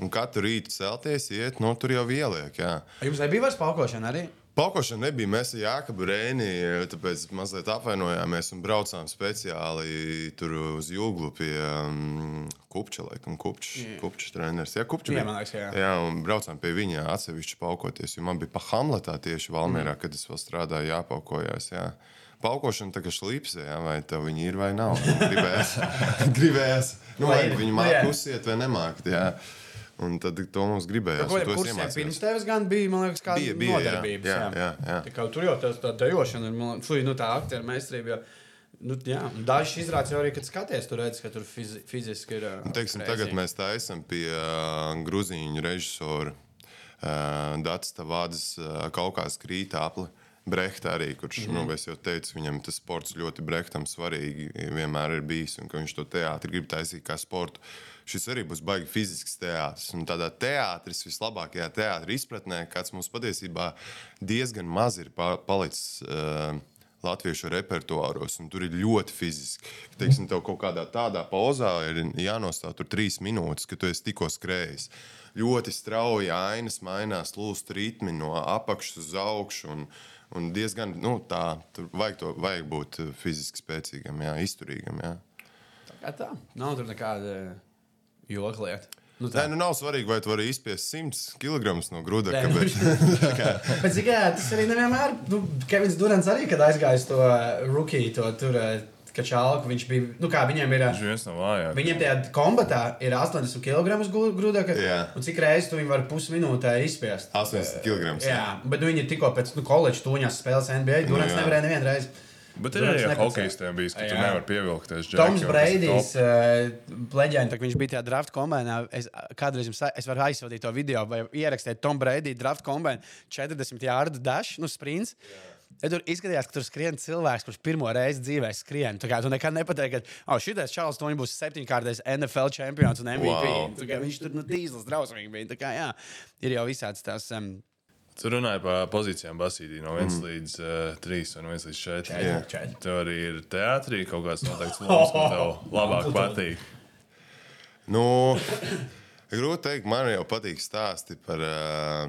Un katru rītu celties, iet, no tur jau ieliek. Jā. Jums nebija vairs paukošana arī? Paukošana nebija. Mēs ar Jāekabu Rēni tāpēc mazliet apvainojāmies un braucām speciāli tur uz Jūglu pie um, Kupča, laikam, Kupčs, Kupčs treneris. Jā, Kupčs Jā, bija. liekas, jā. jā, un braucām pie viņa atsevišķi paukoties, jo man bija pa Hamletā tieši Valmērā, Mm. kad es vēl strādāju, jāpaukojās. Jā. Paukošana tā kā šlipsē, jā, vai tev viņi ir vai nav. Gribējās, [LAUGHS] gribējās. Nu, Vai viņi Nu, jā. māku uzsiet vai nemākt. Jā. Un tad to mums gribējās. Es kursiem iemācījos. pirms tevis gan bija, man liekas, kāda Bija, bija, jā. nodarbības. Jā, jā, jā. Tā kā tur jau tā, tā dejošana, ir, man liekas, nu, tā aktieru meistarība. jau- Nu, jā, un dažs izrādās jau arī, kad skaties, tur redz, ka tur fizi fiziski ir. Un, teiksim, tagad mēs tā esam pie uh, grūzīņu režisora uh, Dārsa Vādas uh, kaut kādas krīta apli. Brehta arī, kurš, mm nu, es jau teicu, viņam tas sports ļoti brehtam svarīgi vienmēr ir bijis, un ka viņš to teātri grib taisīt kā sportu. Šis arī būs baigi fizisks teātris. Un tādā teātris, vislabākajā teātris izpratnē, kāds mums patiesībā diezgan maz ir pa palicis. Uh, latviešu repertuāros, un tur ir ļoti fiziski. Teiksim, tev kaut kādā tādā pozā ir jānostāv tur trīs minūtes, kad tu esi tikko skrējis. Ļoti strauji ainas mainās, lūst ritmi no apakšas uz augšu. Un, un diezgan nu, tā, tur vajag, to, vajag būt eh, fiziski spēcīgam, jā, izturīgam. Jā. Kā tā? Nav tur nekāda joka lieta. Nu, Nē, tā. nu nav svarīgi, vai tu vari izspiest 100 kg no grūda. Nē, Kāpēc? [LAUGHS] Bet, zini, kā, tas arī nevienmēr. Nu, Kevins Durants arī, kad aizgāja uz to uh, rookie, to tur, kačālu, viņš bija, nu kā viņiem ir. Viņš viens no vājākajiem. Viņiem tajā kombatā ir 80 kg. Jā. Un cik reizes tu viņu vari pusminūtē izspiest? 80 kg. Jā, bet nu, viņi ir tikko pēc nu, koledžas tūņās spēles NBA. Durants jā. nevarēja nevienu reizi. Bet ir arī nepacēla. hokejistiem bijis, ka tu Jā. nevari pievilkties. Toms Breidijs, leģenda, viņš bija tajā draft kombinā. Es kādreiz jums es varu aizsūtīt to video, vai ierakstīt Tomu Breidiju draft kombinā 40 jārdu dash, nu sprints. Ja tur izskatījās, ka tur skrien cilvēks, kurš pirmo reizi dzīvē skrien. Tā kā tu nekad nepateiksi, ka oh, šis Čārlis Toņš būs septiņkārtais NFL čempions un MVP. Wow. Tā kā Viņš tur nu, dīzels drausmīgi bija. Tā kā, jā, ir jau visāds tās. Um, Tu runāji par pozīcijām basītī no 1 mm. līdz uh, 3 un 1 līdz 4. Četri, četri. Tev arī ir teātrī kaut kāds noteikts lomas, ko tev [LAUGHS] labāk patīk. Nu, [LAUGHS] grūti pateikt, man jau patīk stāsti par, ā,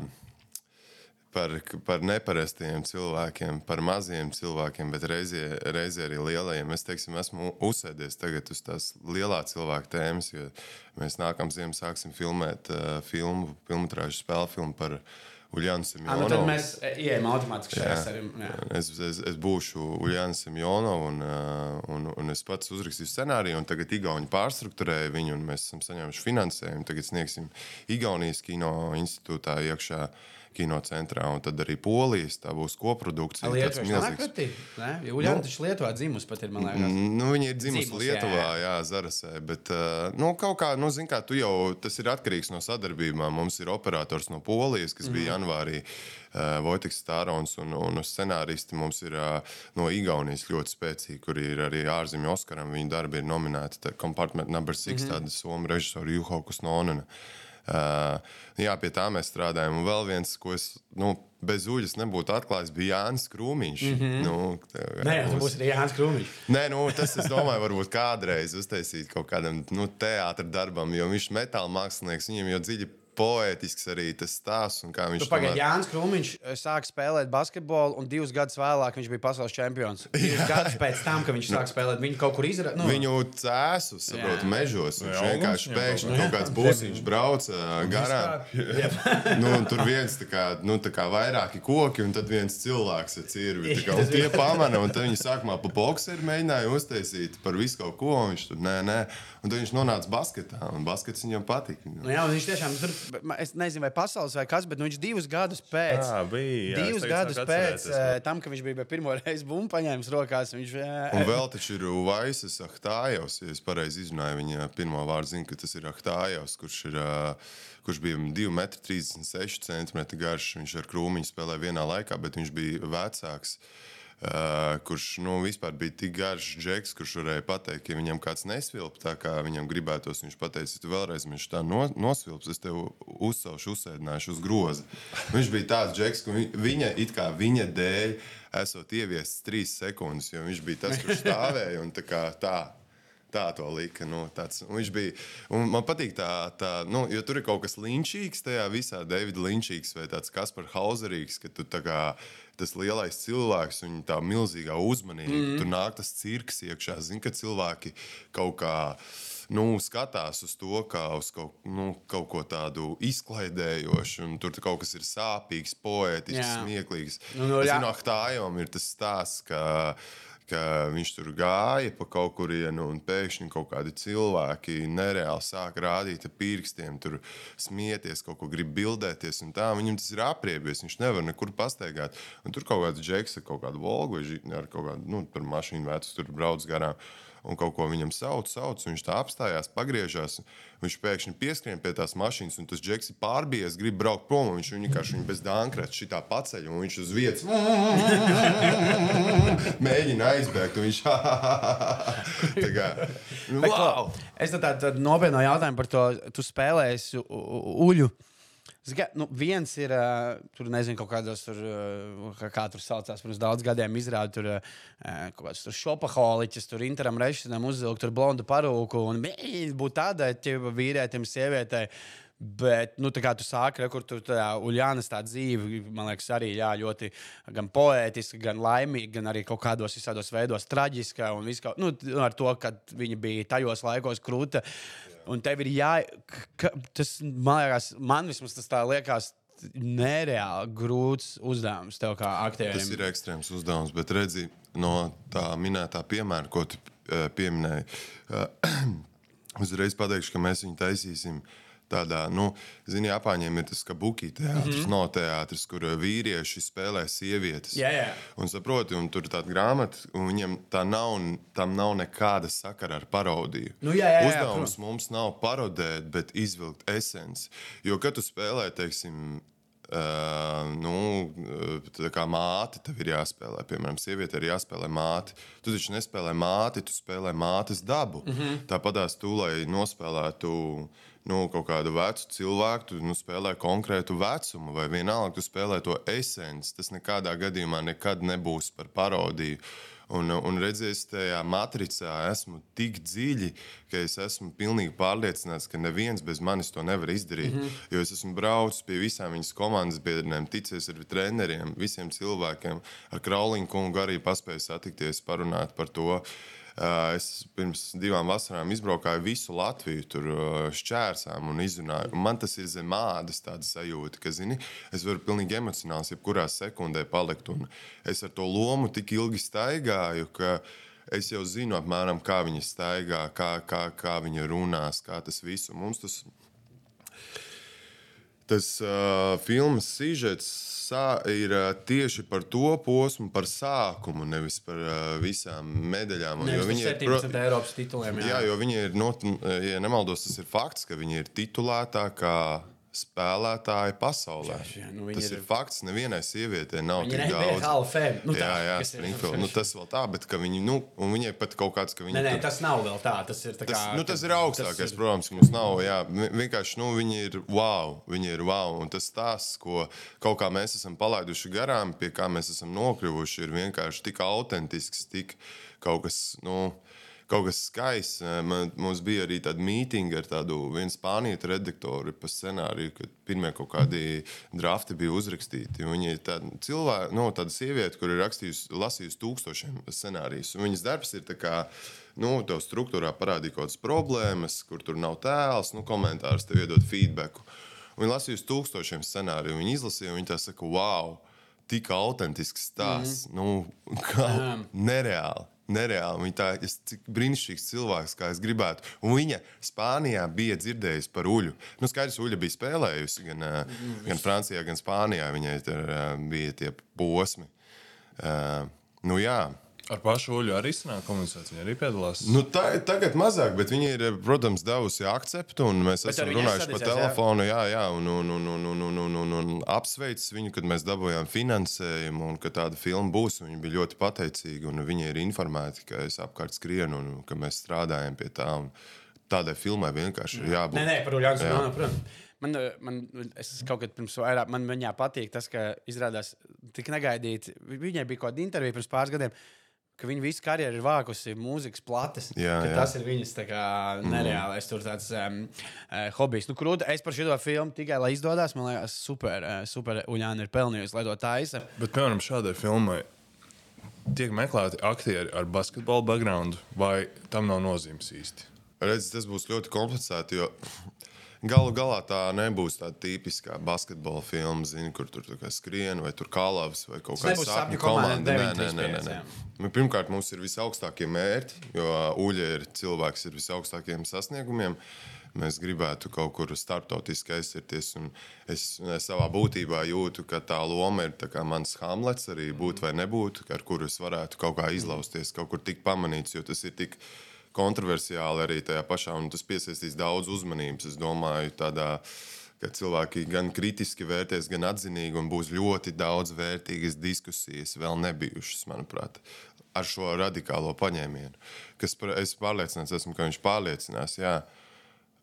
par, par neparastiem cilvēkiem, par maziem cilvēkiem, bet reizē, reizē arī lielajiem. Es teiksim, esmu uzsēdies tagad uz tās lielā cilvēka tēmas, jo mēs nākamā ziemā sāksim filmēt uh, filmu, filmu spēļu filmu par Uljānu ah, nu, tad mēs ejam automātiski šajā sarunā. Es, es, es būšu Uljāns Simjonovs, un, uh, un, un es pats uzrakstīju scenāriju, un tagad Igauni pārstruktūrēja viņu, un mēs esam saņēmuši finansējumu. Tagad sniegsim Igaunijas kino institūtā iekšā kinocentrā, un tad arī Polijas. Tā būs koprodukcija. Lietuvā jau milzīgs- pretī. Julians taču Lietuvā dzimus pat ir, man liekas. Nu, viņa ir dzimusi Dzimusi, jā, Lietuvā, jā, jā Zarasē. Bet, nu, kaut kā, nu, zin, kā, tu jau tas ir atkarīgs no sadarbībām. Mums ir operators no Polijas, kas mm. bija janvārī, uh, Vojtiks Stārons, un, un scenāristi mums ir uh, no Igaunijas ļoti spēcīgi, kur ir arī ārzemju Oskaram. Viņa darbi ir nominēti. Compartment number 6, mm -hmm. tāda somu režisora Juhokus Nonena. Uh, jā, pie tā mēs strādājam. Un vēl viens, ko es nu, bez uļas nebūtu atklājis, bija Jānis Krūmiņš. Mm -hmm. nu, tā- Nē, tas mums- būs arī Jānis Krūmiņš. Nē, nu, tas, es domāju, varbūt kādreiz uztaisīt kaut kādam nu, teātrim darbam, jo viņš ir metāla mākslinieks, viņam jau dziļi poētisks arī tas stāsts. un kā viņš Tu pagaidi, tomēr- Jānis Krūmiņš eh, sāk spēlēt basketbolu, un divus gadus vēlāk viņš bija pasaules čempions. [LAUGHS] Divus gadus pēc tam, kad viņš sāk spēlēt, viņu kaut kur izdarīja. Nu, Viņu cēsu, saprotu, Jā. mežos. Viņš Jā, vienkārši pēkšņi kaut kaut kāds būsiņš brauca garām. [LAUGHS] nu, tur viens tā kā, nu, tā kā vairāki koki, un tad viens cilvēks ar cirvi. [LAUGHS] Tie pamana, un tad viņi sākumā pa boxeru mēģināja uztaisīt par visu kaut ko. un Viņš tur nē, nē. Un tad viņš nonāca basketā, un baskets viņam patika. Nu, jā, viņš tiešām tur, es nezinu, vai pasaules vai kas, bet nu, viņš divus gadus pēc. Jā, bija, jā, divus gadus pēc eh, tam, kad viņš bija pirmo [LAUGHS] reizi bumbu paņēmis rokās. Viņš, eh, Un vēl taču ir Vaisas Ahtājovs, ja es pareizi izrunāju viņa pirmo vārdu, zinu, ka tas ir Ahtājovs, kurš, ir, ā, kurš bija 2,36 cm garš. Viņš ar krūmiņu spēlēja vienā laikā, bet viņš bija vecāks. Uh, kurš nu, vispār bija tik garš džeks, kurš varēja pateikt, ja viņam kāds nesvilp tā, kā viņam gribētos. Viņš pateica, ja tu vēlreiz viņš tā no, nosvilps, es tev uzcelšu, uzsēdināšu uz groza. Viņš bija tāds džeks, ka vi- viņa, kā viņa dēļ, esot ieviests trīs sekundes, jo viņš bija tas, kurš stāvēja un tā kā tā. Tā to lika. Nu, tāds, viņš bija. Un man patīk tā, tā nu, jo tur ir kaut kas līnčīgs tajā visā, Davida Linčīgs vai tāds Kaspars Hauserīgs, ka tu tā kā tas lielais cilvēks un tā milzīgā uzmanība. Mm. Tur nāk tas cirks iekšā. Zini, ka cilvēki kaut kā. Nu, skatās uz to kā uz kaut, nu, kaut ko tādu izklaidējošu, tur kaut kas ir sāpīgs, poētisks, Jā. smieklīgs. Nu, nu, Es zinu, Ahtājam ir tas stāsts, ka, viņš tur gāja pa kaut kurienu, un pēkšņi kaut kādi cilvēki nereāli sāk rādīt ar pirkstiem, tur smieties, kaut ko grib bildēties. Viņam tas ir apriebies, viņš nevar nekur pastaigāt. Un tur kaut kāds džeks ar kaut kādu volgu vai ar kaut kādu nu, mašīnu vecu tur brauc garām. Un kaut ko viņam sauc, sauc, viņš tā apstājās, pagriežās. Viņš pēkšņi pieskrien pie tās mašīnas, un tas džeks ir pārbies, grib braukt prom. Viņš vienkārši viņu bez dānkrēta šitā paceļ, un viņš uz vietas [LAUGHS] mēģina aizbēgt. Viņš [LAUGHS] tā kā, wow! Es tādu tā, nopietnu jautājumu par to, tu spēlēsi u- u- uļu. Zini, kā, Nu, viens ir, uh, tur nezinu, kaut kādos, tur, uh, kā, kā tur saucās, pirms daudz gadiem izrādīt, tur uh, kaut kāds šopaholiķis, tur interam režisam uzvilkt, tur blondu parūku un būt tādai vīrietim, sievietei. Bet, nu, tā kā tu sāki, re, kur tur tā Uljānas tā dzīve, man liekas, arī jā, ļoti gan poētiska, gan laimīga, gan arī kaut kādos visādos veidos traģiska. Un viss, kaut- nu, ar to, ka viņa bija tajos laikos krūta. Un tev ir jā, ka, tas man liekas, man vismaz tas tā liekas. Nereāli grūts uzdevums tev kā aktierim. Tas ir ekstrēms uzdevums, bet redzi, no tā minētā piemēra, ko tu eh, pieminēji, eh, [CLEARS THROAT] uzreiz pateikšu, ka mēs viņu taisīsim. Tādā, nu, zini, Japāņiem ir tas kabuki teātris, mm -hmm. no teātris, kur eh, vīrieši spēlē sievietes. Jā, jā. Un saproti, un tur ir tāda grāmata, un viņiem tā nav, tam nav nekāda sakara ar parodiju. Nu, jā, jā, jā, Uzdevums mums nav parodēt, bet izvilkt esenci. Jo, kad tu spēlē, teiksim, Uh, nu, uh, tā kā māte tev ir jāspēlē. Piemēram, sieviete ir jāspēlē māte. Tu taču nespēlē māti, tu spēlē mātes dabu. Mm -hmm. Tāpat tu, lai nospēlētu nu, kaut kādu vecu cilvēku, tu nu, spēlē konkrētu vecumu, vai vienalga, tu spēlē to esenci. Tas nekādā gadījumā nekad nebūs par parodiju. Un, un redziet, tajā matricā esmu tik dziļi, ka es esmu pilnīgi pārliecināts, ka neviens bez manis to nevar izdarīt. Mm -hmm. Jo es esmu braucis pie visām viņas komandas biedriem, ticies ar treneriem, visiem cilvēkiem. Ar Kraulīnu kungu arī paspēju satikties, parunāt par to. Uh, Es pirms divām vasarām izbraukāju visu Latviju, tur uh, šķērsām un izrunāju. Un man tas ir zem ādas, sajūta, ka zini, es varu pilnīgi emocionāli, jebkurā sekundē palikt. Un es ar to lomu tik ilgi staigāju, ka es jau zinu, apmēram, kā viņa staigā, kā, kā, kā viņa runās, kā tas viss. Mums tas tas uh, filmas sižets sā, ir uh, tieši par to posmu, par sākumu, nevis par uh, visām medaļām. Nevis jo viņi ir 17 Eiropas tituliem. Jā, Jā, jo viņi ir, not, ja nemaldos, tas ir fakts, ka viņi ir titulētākā spēlētāji pasaulē. Jā, jā, nu tas ir, ir- fakts. Nevienai sievietei nav tik daudz. Hall of Fame. Nu, tā, jā, jā, kas ir- Springfield. Nu, tas vēl tā, bet viņi, nu, viņai pat kaut kāds, ka viņi Nē, nē, tur- tas nav vēl tā. Tas ir, tā Tas, kā, nu, tas ir augstākais, tas ir- protams, mums nav. Jā, Vi- vienkārši nu, viņi ir wow, viņi ir wow. Un tas stāsts, ko kaut kā mēs esam palaiduši garām, pie kā mēs esam nokļuvuši, ir vienkārši tik autentisks, tik kaut kas. Nu, kaut kas skaists. Man, mums bija arī tāda mītīņa ar tādu vienu spāņu redaktoru par scenāriju, kad pirmie kaut kādi drafti bija uzrakstīti. Viņa ir tāda cilvēka, no, tāda sieviete, kur ir rakstījusi, lasījusi tūkstošiem scenārijus. Viņas darbs ir kā, nu, tev struktūrā parādīt kaut kādas problēmas, kur tur nav tēls, nu, komentārus tev iedod feedback. Viņa lasījusi tūkstošiem scenāriju, viņa izlasīja, un viņa tā saka, wow, tik autentisks stāsts. Mm. Nu, [LAUGHS] kā, nereāli. Nereāli. Viņa tā ir brīnišķīgs cilvēks, kā es gribētu. Un viņa Spānijā bija dzirdējusi par uļu. Nu, skaidrs, uļa bija spēlējusi gan, mm, gan Francijā, gan Spānijā. Viņai tur bija tie posmi. Uh, nu, jā. Ar pašu uļu arī sanāk komunicēt, viņa arī piedalās. Nu, tā, tagad mazāk, bet viņa ir, protams, devusi akceptu, un mēs bet esam runājuši sadizēs, pa telefonu, jā, jā, jā un, un, un, un, un, un, un, un apsveicis viņu, kad mēs dabūjām finansējumu, un ka tāda filma būs, viņa bija ļoti pateicīga, un viņa ir informēta, ka es apkārt skrienu, un ka mēs strādājam pie tā, un tādai filmai vienkārši ir jābūt. Nē, nē, par uļu akcentu, protams man, man kaut kad pirms vairāk, man viņā patīk tas, ka izrādās tik negaidīti. Viņai bija kaut kāda intervija pirms pāris gadiem ka viņa visu karjeru ir vākusi mūzikas plates. Jā, jā. Tas ir viņas kā, mhm. nereālais mm. tāds, um, uh, hobijs. Nu, krūti, es par šo filmu tikai lai izdodas. Man liekas, super, uh, super Uljāna ir pelnījusi, lai to taisa. Bet, piemēram, šādai filmai tiek meklēti aktieri ar basketbola background, vai tam nav nozīmes īsti? Redz, tas būs ļoti komplicēti, jo Galu galā tā nebūs tāda tipiskā basketbola filma, zini, kur tur skrien vai tur kalavas vai kaut kāda sapņu komanda. Nē, nē, nē, nē, nē. Nu, pirmkārt, mums ir visaugstākie mērķi, jo Uļa ir cilvēks ar visaugstākajiem sasniegumiem. Mēs gribētu kaut kur starptautiski aizsirties. Es, es savā būtībā jūtu, ka tā loma ir tā mans Hamlets, arī būt vai nebūt, ar kuru es varētu kaut kā izlausties, kaut kur tik pamanīts, jo tas ir tik kontroversiāli arī tajā pašā, un tas piesaistīs daudz uzmanības. Es domāju, tādā ka cilvēki gan kritiski vērtēs, gan atzinīgi, un būs ļoti daudz vērtīgas diskusijas, vēl nebijušas, manuprāt, ar šo radikālo paņēmienu. Kas es pārliecināts esmu, ka viņš pārliecinās. Jā.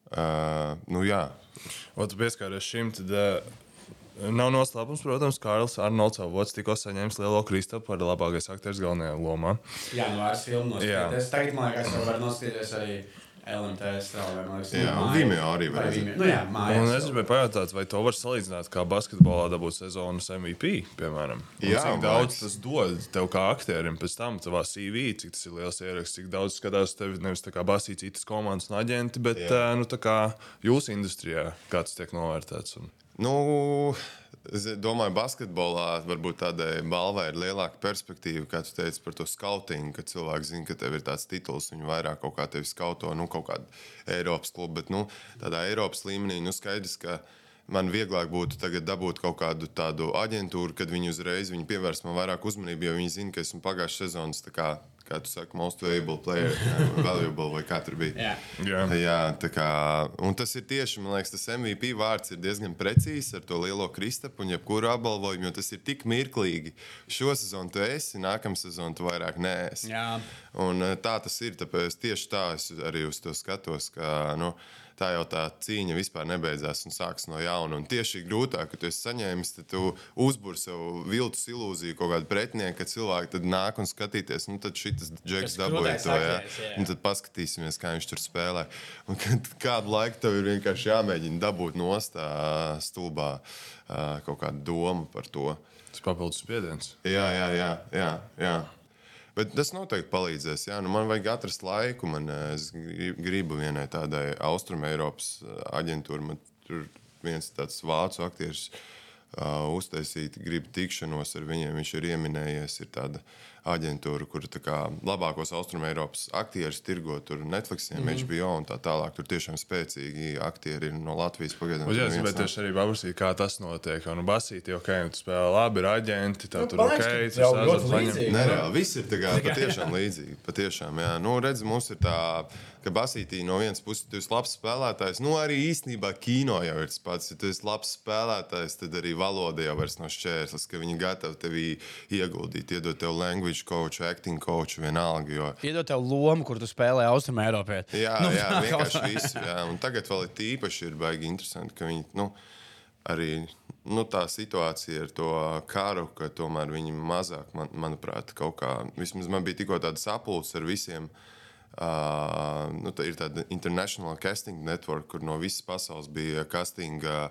Uh, nu, jā. Otrs pieskāries šim. Tad, uh Nav noslēpums, protams, Kārlis Arnolds Avots tikko saņēmis lielo Kristapu par labākais aktieris galvenajā lomā. Jā, nu vairs filmu noskatīties. Tagad, man liekas, var noskatīties arī. LMT strāvē, jā, un Vimeo arī var redzēt. Nu, jā, mājās, un es gribēju pajautāt, vai to var salīdzināt kā basketbolā dabūt sezonas MVP, piemēram. Un jā, cik daudz tas dod tev kā aktierim pēc tam, tavā CV, cik tas ir liels ieraksts, cik daudz skatās tevi nevis tā kā basīt citas komandas un aģenti, bet jā. nu, tā kā jūsu industrijā kāds tiek novērtēts. Un... Nu, es domāju, basketbolā varbūt tādai balvai ir lielāka perspektīva, kā tu teici par to skautingu, ka cilvēki zina, ka tev ir tāds tituls, viņi vairāk kaut kā tevi skauto, nu, kaut kādu Eiropas klubu. Bet nu, tādā Eiropas līmenī nu, skaidrs, ka man vieglāk būtu dabūt kaut kādu tādu aģentūru, kad viņi uzreiz viņi pievērs man vairāk uzmanību, jo viņi zina, ka esmu pagājušas sezonas kā tu saki, most valuable player, [LAUGHS] valuable vai kā tur bija. Jā, jā tā kā, un tas ir tieši, man liekas, tas MVP vārds ir diezgan precīzs ar to lielo kristapu un jebkuru apbalvojumu, jo tas ir tik mirklīgi. Šo sezonu tu esi, nākamā sezonu tu vairāk neesi. Jā. Un eh, tā tas ir, tāpēc tieši tā es arī uz to skatos, ka, nu, tā jau tā cīņa vispār nebeidzās un sākas no jauna. Un tieši grūtāk, ka tu esi saņēmis, tad tu uzbūri sev viltus ilūziju, kaut kādu pretinieku, ka cilvēki tad nāk un skatīties, nu tad šis džeks dabūja to, jā. jā. Un tad paskatīsimies, kā viņš tur spēlē. Un kad kādu laiku tev ir vienkārši jāmēģina dabūt nostā stulbā kaut kādu domu par to. Tas papildus spiediens. Jā, jā, jā. jā, jā. Bet tas noteikti palīdzēs. Jā, nu man vajag atrast laiku. Man, eh, es gribu vienai tādai austrumēropas eh, aģentūrai. Man tur viens tāds vācu aktieris uh, uztaisīt, grib tikšanos ar viņiem. Viņš ir ieminējies, ir tāda aģentūra, kur kā, labākos austrumēropas aktierus tirgo tur Netflix, mm -hmm. HBO un tā tālāk. Tur tiešām spēcīgi aktieri ir no Latvijas pagaidām. Jā, es gribēju tieši arī paprasīt, kā tas notiek. Nu, basīti, ok, nu, tu spēlē labi, ir aģenti, tā nu, tur ok, tas jau ļoti līdzīgi. Nereāli, viss ir tā kā [LAUGHS] patiešām līdzīgi. Patiešām, jā. Nu, redz, mums ir tā ka Basītī no vienas puses tu esi labs spēlētājs. Nu, arī īstenībā kino jau ir tas pats. Ja tu esi labs spēlētājs, tad arī valoda jau vairs nav šķērslis, ka viņi gatavi tevi ieguldīt, iedot tev language coach, acting coach, vienalga. Jo... Iedot tev lomu, kur tu spēlē Austrumē Eiropā. Jā, nu, jā, [LAUGHS] vienkārši visu. Jā. Un tagad vēl ir tīpaši ir baigi interesanti, ka viņi. Nu, arī nu, tā situācija ar to karu, ka tomēr viņi mazāk, man, manuprāt, kaut kā, vismaz man bija tikko tāda sapulce ar visiem Uh, nu, tā ir tāda international casting network, kur no visas pasaules bija casting uh,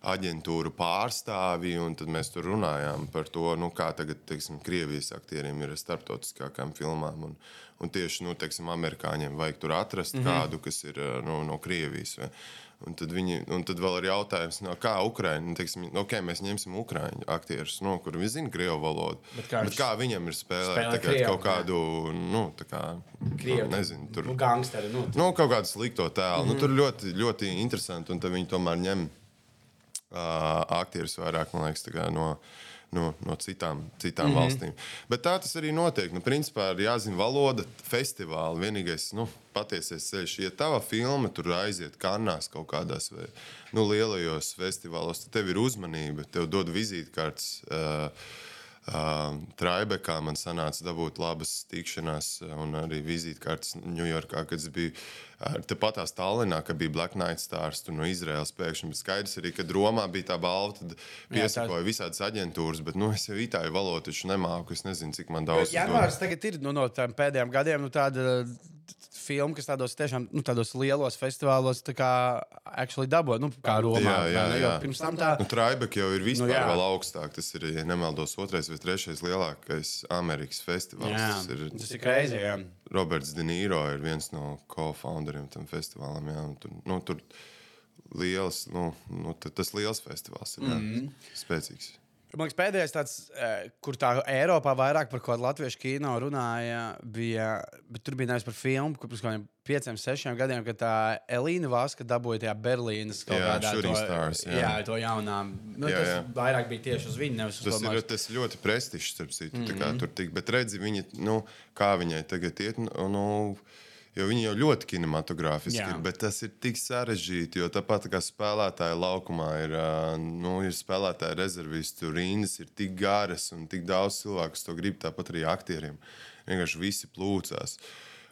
aģentūra pārstāvji. Tad mēs tur runājām par to, nu, kā tagad teiksim, Krievijas aktieriem ir ar starptautiskākām filmām. Un, un tieši nu, teiksim, amerikāņiem vajag tur atrast mm -hmm. kādu, kas ir nu, no Krievijas. Vai. Un tad, viņi, un tad vēl ir jautājums, no kā Ukraiņa, nu, teiksim, okay, mēs ņemsim Ukrāņu aktierus, no kuriem viņi zina krievu valodu. Bet kā, bet kā viņam ir spēlēt spēlē kā, krievu, kaut kādu, nu, tā kā, krievu, nu, nezinu, tur nu, gangsteri, nu, nu, kaut kādu slikto tēlu. Mm -hmm. nu, tur ļoti, ļoti interesanti, un tad viņi tomēr ņem aktierus vairāk, man liekas, no no, no citām, citām mm -hmm. valstīm. Bet tā tas arī notiek. Nu, principā ir jāzina valoda, festivāli. Vienīgais nu, patiesais ceļš, ja tava filma tur aiziet kanālās kaut kādās vai nu, lielajos festivālos, tad tev ir uzmanība, tev dod vizītkartes. Uh, Traibekā man sanāca dabūt labas tikšanās un arī vizītkartes Ņujorkā, kad es biju uh, tepat tās Tallinā, kad bija Black Knight Stars no Izraels. Pēkšņi bija skaidrs arī, ka Romā bija tā balva, tad piesakoja visādas aģentūras, bet nu, es jau itāļu valodu taču nemāku. Es nezinu, cik man daudz. Janvārs tagad ir nu, no tām pēdējām gadiem nu, tāda filmu, kas tādos tiešām nu, tādos lielos festivālos tā kā dabūja, nu, kā Romā. Jā, jā, jā. jā. Pirms tam tā. Nu, Traibek jau ir vispār nu, jā. vēl augstāk. Tas ir, ja nemaldos, otrais vai trešais lielākais Amerikas festivāls. Jā, tas ir, tas ir crazy, jā. Roberts De Niro ir viens no co-founderiem tam festivālam. Jā, tur, nu, tur liels, nu, nu, tas liels festivāls ir jā, mm -hmm. spēcīgs. Man liekas, pēdējais tāds, eh, kur tā Eiropā vairāk par ko latviešu kino runāja, bija. Tur bija nevis par filmu, kur pirms kādiem pieciem, sešiem gadiem, kad tā Elīna Vaska dabūja tajā Berlīnas kaut jā, kādā to, stars, jā. jā, to jaunā. Nu, jā, tas jā. vairāk bija tieši uz viņu, nevis uz tas to. Ir, tas ļoti prestižs, starp citu, mm -hmm. tur tik, bet redzi, viņi, nu, kā viņai tagad iet, nu, nu Jo viņi jau ļoti kinematogrāfiski Jā. ir, bet tas ir tik sarežģīti. Jo tāpat kā spēlētāja laukumā ir, nu, ir spēlētāja rezervistu rindas, ir tik garas un tik daudz cilvēku, kas to grib, tāpat arī aktieriem. Vienkārši visi plūcās.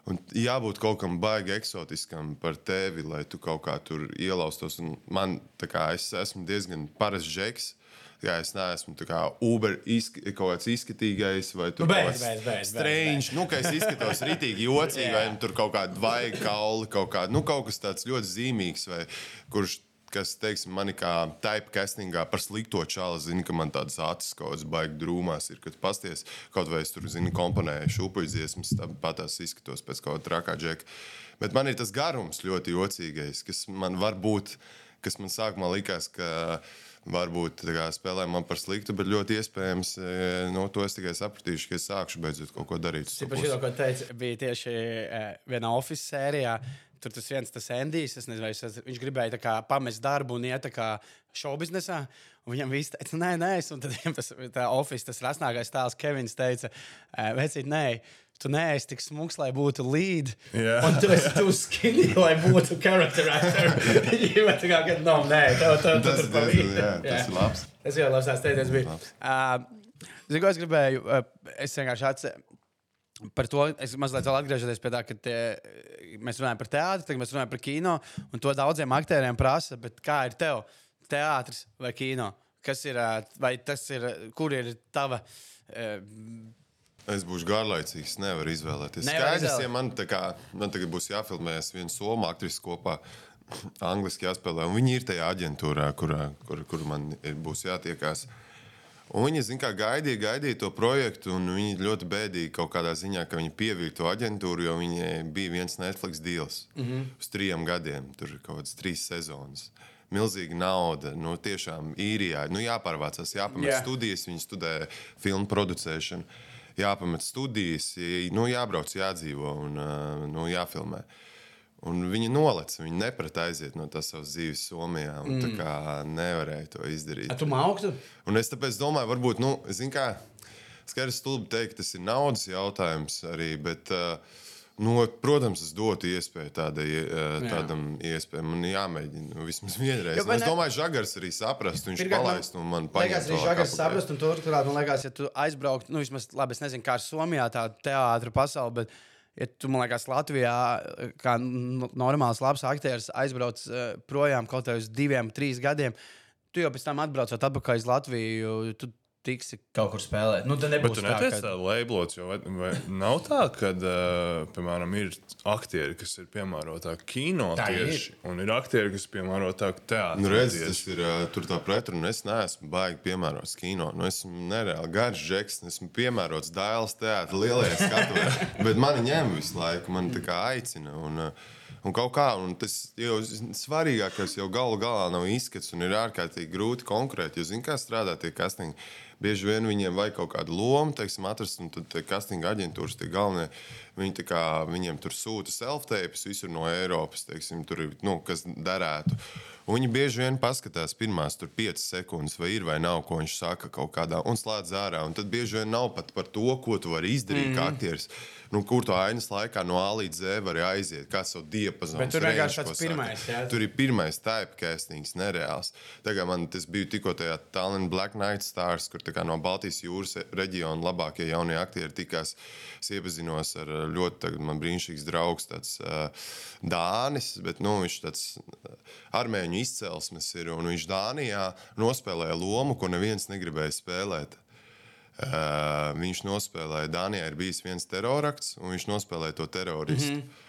Un jābūt kaut kam baigi eksotiskam par tevi, lai tu kaut kā tur ielaustos. Un man, kā, es esmu diezgan parasts žeks. Jā, es neesmu kā Uber izk kaut kāds izskatīgais vai nu, beidz, beidz, beidz, strange. Nu, ka es izskatos rītīgi [LAUGHS] jocīgi, vai tur kaut kāda vaiga kauli, kaut, kā, nu, kaut kas tāds ļoti zīmīgs, vai kurš kas, teiksim, manī kā typecastingā par slikto čālu, zina, ka man tādas acis kaut kādas baigi drūmās ir, kad pasties, kaut vai es tur, zinu, komponēju šūpuļdziesmas, tāpat tās izskatos pēc kaut kā trakā džeka. Bet man ir tas garums ļoti jocīgais, kas man var būt, kas man sākumā likās, ka varbūt kā, spēlē man par sliktu, bet ļoti iespējams no to es tikai sapratīšu, ka es sākšu beidzot kaut ko darīt. Tas jau, ko teicu, bija tieši vienā oficiālā sērijā. Tur tas viens, tas Endijs, nezinu, es, viņš gribēja kā, pamest darbu un iet šovbiznesā. Viņam viss teica, nē, nē, un tad viņam tas oficiāls, tas rasnākais tēls Kevins teica, vecīt, nē tu neesi tik smags, lai būtu lead. Yeah. Un tu esi tu skinny, lai būtu character actor. [LAUGHS] [LAUGHS] Viņa tā kā, no, nē, tev, tev, tas, tas, tas, jā, tas ir labs. Tas ir labs, teiciens bija. Uh, Zinu, ko es gribēju, uh, es vienkārši atceros. Par to es mazliet atgriežos pie tā, ka te, mēs runājam par teātri, tagad mēs runājam par kino. Un to daudziem aktieriem prasa, kā ir tev? Teātris vai kino? Kas ir, vai tas ir, kur ir tava Es būšu garlaicīgs, nevaru izvēlēties. Nevar Skaidrs, ja man, kā, man tagad būs jāfilmējas viena soma aktrise kopā. [CLEARS THROAT] Angliski jāspēlē, un viņi ir tajā aģentūrā, kur, kur, kur man ir, būs jātiekās. Un viņi zin, kā, gaidīja, gaidīja to projektu, un viņi ļoti bēdīgi kaut kādā ziņā, ka viņi pievilka to aģentūru, jo viņiem bija viens Netflix deals mm -hmm. uz trim gadiem. Tur kaut kādas trīs sezonas. Milzīga nauda, nu, tiešām īrijā. Nu, jāpārvācās, jāpamet yeah. studijas, viņi studē filmu producēšanu jāpamet studijas, nu, jābrauc, jādzīvo un nu, jāfilmē. Un viņi nolaica, viņi neprata aiziet no tās savas dzīves Somijā. Mm. Tā kā nevarēja to izdarīt. A tu mauktu? Un es tāpēc domāju, varbūt, nu, zini, kā skaidrs, stulbi teikt, tas ir naudas jautājums arī. Bet, uh, Nu, protams, es dotu iespēju tādai, eh, tādam Jā. iespējam. Man jāmēģina nu, vismaz vienreiz. Jo, es domāju, Žagars arī saprast, viņš palaist un man paņemt. Liekas, arī Žagars saprast, un turklāt, man liekas, ja tu aizbrauktu, nu, vismaz, labi, es nezinu, kā ar Somijā tā teātra pasauli, bet, ja tu, man liekas, Latvijā, kā normāls labs aktieris, aizbrauc projām kaut kādus diviem, trīs gadiem, tu jau pēc tam atbraucot atpakaļ uz Latviju, tu tiksi kaut kur spēlēt. Nu, tad nebūs tā, ka... tādu labels, jo vai, vai nav tā, ka, uh, piemēram, ir aktieri, kas ir piemērotāki kino Tā ir. tieši, un ir aktieri, kas ir piemērotāki teātris. Nu, redz, tas ir uh, tur tā pretruna. Es neesmu baigi piemērots kino. Nu, esmu nereāli garš žeks, esmu piemērots dēls teātris, lielajā skatuvē. [LAUGHS] Bet mani ņem visu laiku, man tā kā aicina. Un, uh, Un kaut kā, un tas jau svarīgākais jau galu galā nav izskats, un ir ārkārtīgi grūti konkurēt. Jo, zini, kā strādā tie castingi. Bieži vien viņiem vajag kaut kādu lomu, teiksim, atrast, un tad castinga aģentūras, tie galvenie, viņi kā, viņiem tur sūta self-tapes visur no Eiropas, teiksim, tur ir, nu, kas derētu. Un viņi bieži vien paskatās pirmās tur 5 sekundes, vai ir vai nav, ko viņš saka kaut kādā, un slēdz ārā. Un tad bieži vien nav pat par to, ko tu vari izdarīt mm kā aktieris. Nu, kur tu ainas laikā no A līdz Z vari aiziet, kā savu diapazonu. Bet tur vienkārši tāds pirmais, jā. Tur ir pirmais typecastings, nereāls. Tagad man tas bija tikko tajā Tallinn Black Knight Stars, kur no Baltijas jūras reģiona labākie jaunie aktieri tikās. Es iepazinos ar uh, ļoti brīnišķīgs draugs, tāds uh, Dānis, bet nu, viņš tāds uh, armēņu izcelsmes ir, viņš Dānijā nospēlēja lomu, ko neviens negribēja spēlēt. Uh, viņš nospēlēja, Dānijā ir bijis viens terorakts, un viņš nospēlēja to teroristu. Mm -hmm.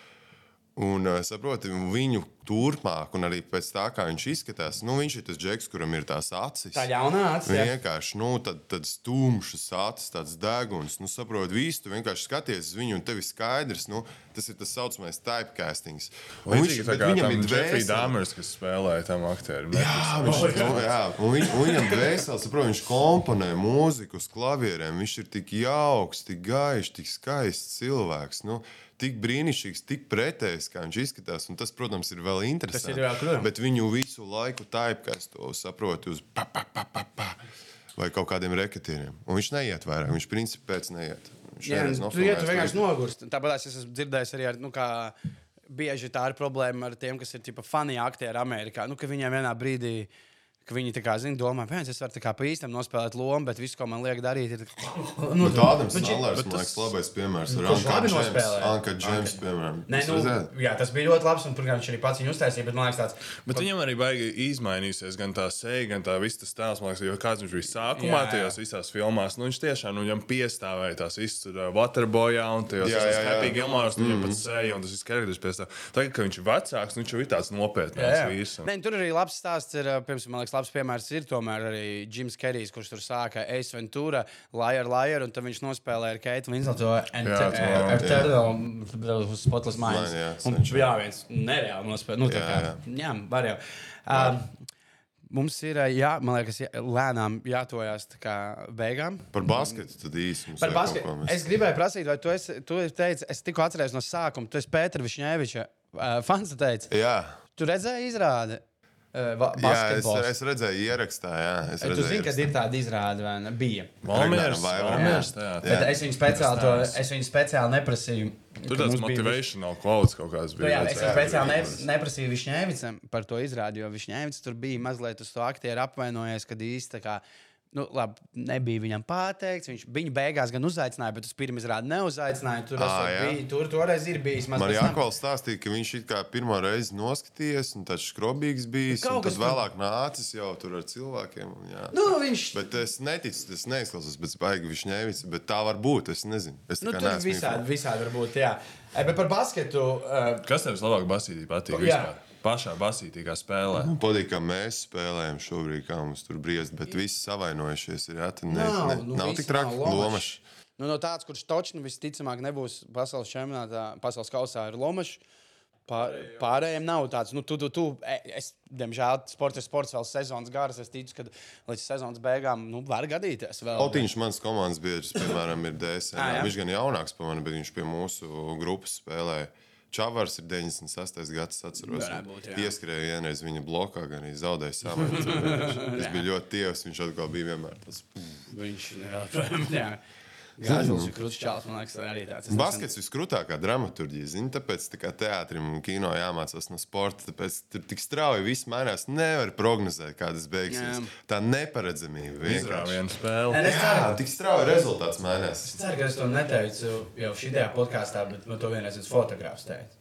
Un uh, saproti, viņu turpmāk, un arī pēc tā, kā viņš izskatās, nu, viņš ir tas džeks, kuram ir tās acis. Tā jaunā acis, jā. Vienkārši, nu, tad, tad stumšas acis, tāds deguns. Nu, saproti, visu, tu vienkārši skaties uz viņu, un tev ir skaidrs, nu, tas ir tas saucamais typecastings. Un Līdzīgi tā bet kā ir Jeffrey. Dāmers, kas spēlēja tam aktierim. Jā, viņš, [LAUGHS] nu, jā, un viņ, viņam dvēseli, saprot, viņš komponē mūziku uz klavierēm. Viņš ir tik jauks, tik gaišs, tik skaists cilvēks. Nu, Tik brīnišķīgs, tik pretējs, kā viņš izskatās. Un tas, protams, ir vēl interesanti. ir vēl krūti. Bet viņu visu laiku taip, kā es to saprotu, uz pa, pa, pa, pa, pa, vai kaut kādiem reketieriem. Un viņš neiet vairāk. Viņš principā pēc neiet. Viņš Jā, tu, to vienkārši nogurst. Tāpat es esmu dzirdējis arī, ar, nu, kā bieži tā ir problēma ar tiem, kas ir tipa fani aktieri Amerikā. Nu, ka viņiem vienā brīdī. Ka Viņi tā kā zina, domā, ka es varu pa īstam nospēlēt lomu, bet viss, ko man liek darīt, ir. Nu, Tādam Bet šī- Smallers, bet man tas- liekas, labais piemērs. Nu, kurš Anka Džems. nospēlēja? Anka Džems, piemēram. Nē, nu, jā, tas bija ļoti labs, un pirmkārt viņš arī pats viņu uztaisīja, bet man liekas, tāds. Bet viņam arī baigi izmainīsies gan tā seja, gan tā viss tas tēls. Man liekas, jo kāds viņš bija sākumā, Jā, jā. tajās visās filmās, nu viņš tiešām nu, viņam piestāvēja tās visas uh, Waterboyā un tajos. Happy Gilmāros, nu viņam pat seja un tas viss karakteris piestāv. Tagad, kad viņš ir vecāks, nu viņš jau ir tāds nopietns vīrs. Nē, tur arī labs stāsts ir. uh, Piemēram, man liekas, labs piemērs ir tomēr arī Jims Kerijs, kurš tur sāka Ace Ventura, Liar, Liar, un tad viņš nospēlēja ar Keitu Winsletu. Ar tevi uz Spotless Minds. Un, jā, viens nereāli nospēlēja. Nu, tā kā, jā, var jau. Um, Mums ir, jā, man liekas, jā, lēnām jātojās beigām. Par basketu tad īsi. Par basketu. Es gribēju prasīt, vai tu, esi, tu teici, es tikko atceros no sākuma, tu esi Pēters Višņēviča uh, fans. teici. Jā. Tu redzēji izrādi? Uh, Jā, es, basketbols. es redzēju, ierakstā. Jā, es Tu redzēju, zini, ka ierakstā. ir tāda izrāde, vai ne? Bija. Valmiers, Valmiers, jā. jā. Bet es viņu speciāli, to, es viņu speciāli neprasīju. Tur tāds mums bija- motivational quotes kaut kāds Nu, jā, bija. es Jā, viņu speciāli ne, neprasīju Višņēvicam par to izrādi, jo Višņēvics tur bija mazliet uz to aktieru apvainojies, kad īsti tā kā. Nu, labi, nebija viņam pateikts. Viņš viņu beigās gan uzaicināja, bet uz pirmā izrādi neuzaicināja. Tur, jā. bija, tur toreiz ir bijis Man mazliet. Jākols stāstīja, ka viņš it kā pirmo reizi noskatījies, un tāds skrobīgs bijis. Kaut kas vēlāk nācis jau tur ar cilvēkiem. un jā. Nu, viņš Bet es neticu, tas neizklausās pēc baigi viņš nevic, bet tā var būt. Es nezinu. Es nu, tur visādi, informēts. visādi var būt. Jā. E, Bet par basketu. Uh, Kas tev vislabāk basītī patīk? Jā. Vispār? Pašā basītī, kā spēlē. Man patīk, kā mēs spēlējam šobrīd, kā mums tur briest, bet visi savainojušies. Ir, tad ne, Nav, ne, nu, nav tik traki. Lomašs. Nu, no tāds, kurš točni visticamāk nebūs pasaules čempionātā, pasaules kausā, ir Lomačs. Pār, pārējiem nav tāds, nu, tu, tu, tu, e, es, diemžēl, sports ir sports, vēl sezonas garas. Es ticu, ka līdz sezonas beigām, nu, var gadīties vēl. Otiņš, mans komandas biedrs, piemēram, ir. Ā, [LAUGHS] jā. Viņš gan jaunāks par mani, bet viņš pie mūsu grupas spēlēja. Čavars ir 96. gads, atceros. Būt, jā. Ieskrēja vienreiz viņa blokā, gan arī zaudēja savu. [LAUGHS] Es [LAUGHS] biju ļoti tievs, viņš atkal bija vienmēr tas. Viņš joprojām, jā. [LAUGHS] Gāzels ir krūtis man liekas, arī tāds. Baskets ir skrūtākā dramaturgija. Zini, tāpēc tā kā teātrim un kino jāmācās no sporta. Tāpēc tur tik strauji viss mainās. Nevar prognozēt, kādas beigsies. Jā. Tā neparedzamība. vienkārši. Izrāvienu spēle. Ceru, Jā, tik strauji rezultāts mainās. es ceru, ka es to neteicu jau šajā podkāstā, bet man to vienreiz viens fotogrāfs teica.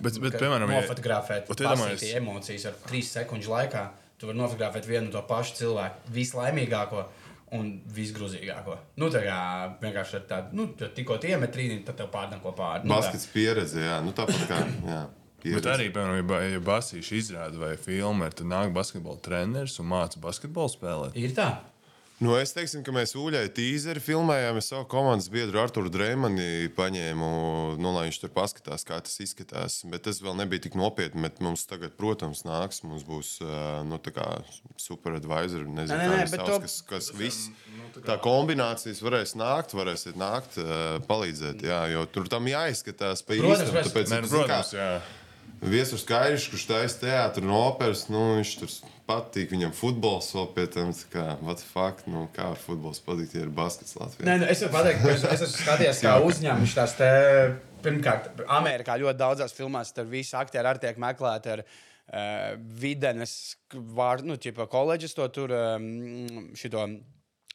Bet, bet piemēram, nofotografēt Ot, iedomājies- emocijas ar trīs sekundžu laikā. Tu vari nofotografēt vienu un to pašu cilvēku, vislaimīgāko. Un visgrūzīgāko. Nu, tā kā vienkārši ar tādu, nu, tikko iemet trīni, tad tev pārnāk ko pāri. Nu, tā. Baskets pieredze, jā, nu tāpat kā. Jā, Bet pieredze. arī, piemēram, ja ja Basīša izrāda vai filma, tad nāk basketbola treneris un māca basketbolu spēlēt. Ir tā. Nu, es teiktu, ka mēs ūļai tīzeri filmējām. Es savu komandas biedru Arthuru Dreimani paņēmu, nu, lai viņš tur paskatās, kā tas izskatās. Bet tas vēl nebija tik nopietni. Bet mums tagad, protams, nāks. Mums būs nu, tā kā superadvisor, nezinu, Nē, nē, kā sauc, to- kas, kas viss. Tā kombinācijas varēs nākt, varēsiet nākt, palīdzēt. Jā, jo tur tam jāizskatās pa Protams, īstam. protams. Tāpēc, Nē, nu, zini kā, protams, jā. Viesurs Kairis, kurš taisa teātris un operas, nu, viņš tur patīk. Viņam futbols vēl pie tam, kā, what the fuck, nu, kā var futbols patikt, ja ir baskets Latvijā. Nē, nu, es varu pateikt, ka es, es esmu skatījies, kā uzņēmums tās te. Pirmkārt, Amerikā ļoti daudzās filmās tur visi aktieri arī tiek meklēti ar uh, videnes vārdu, nu, tipā koledžas to tur um, šito.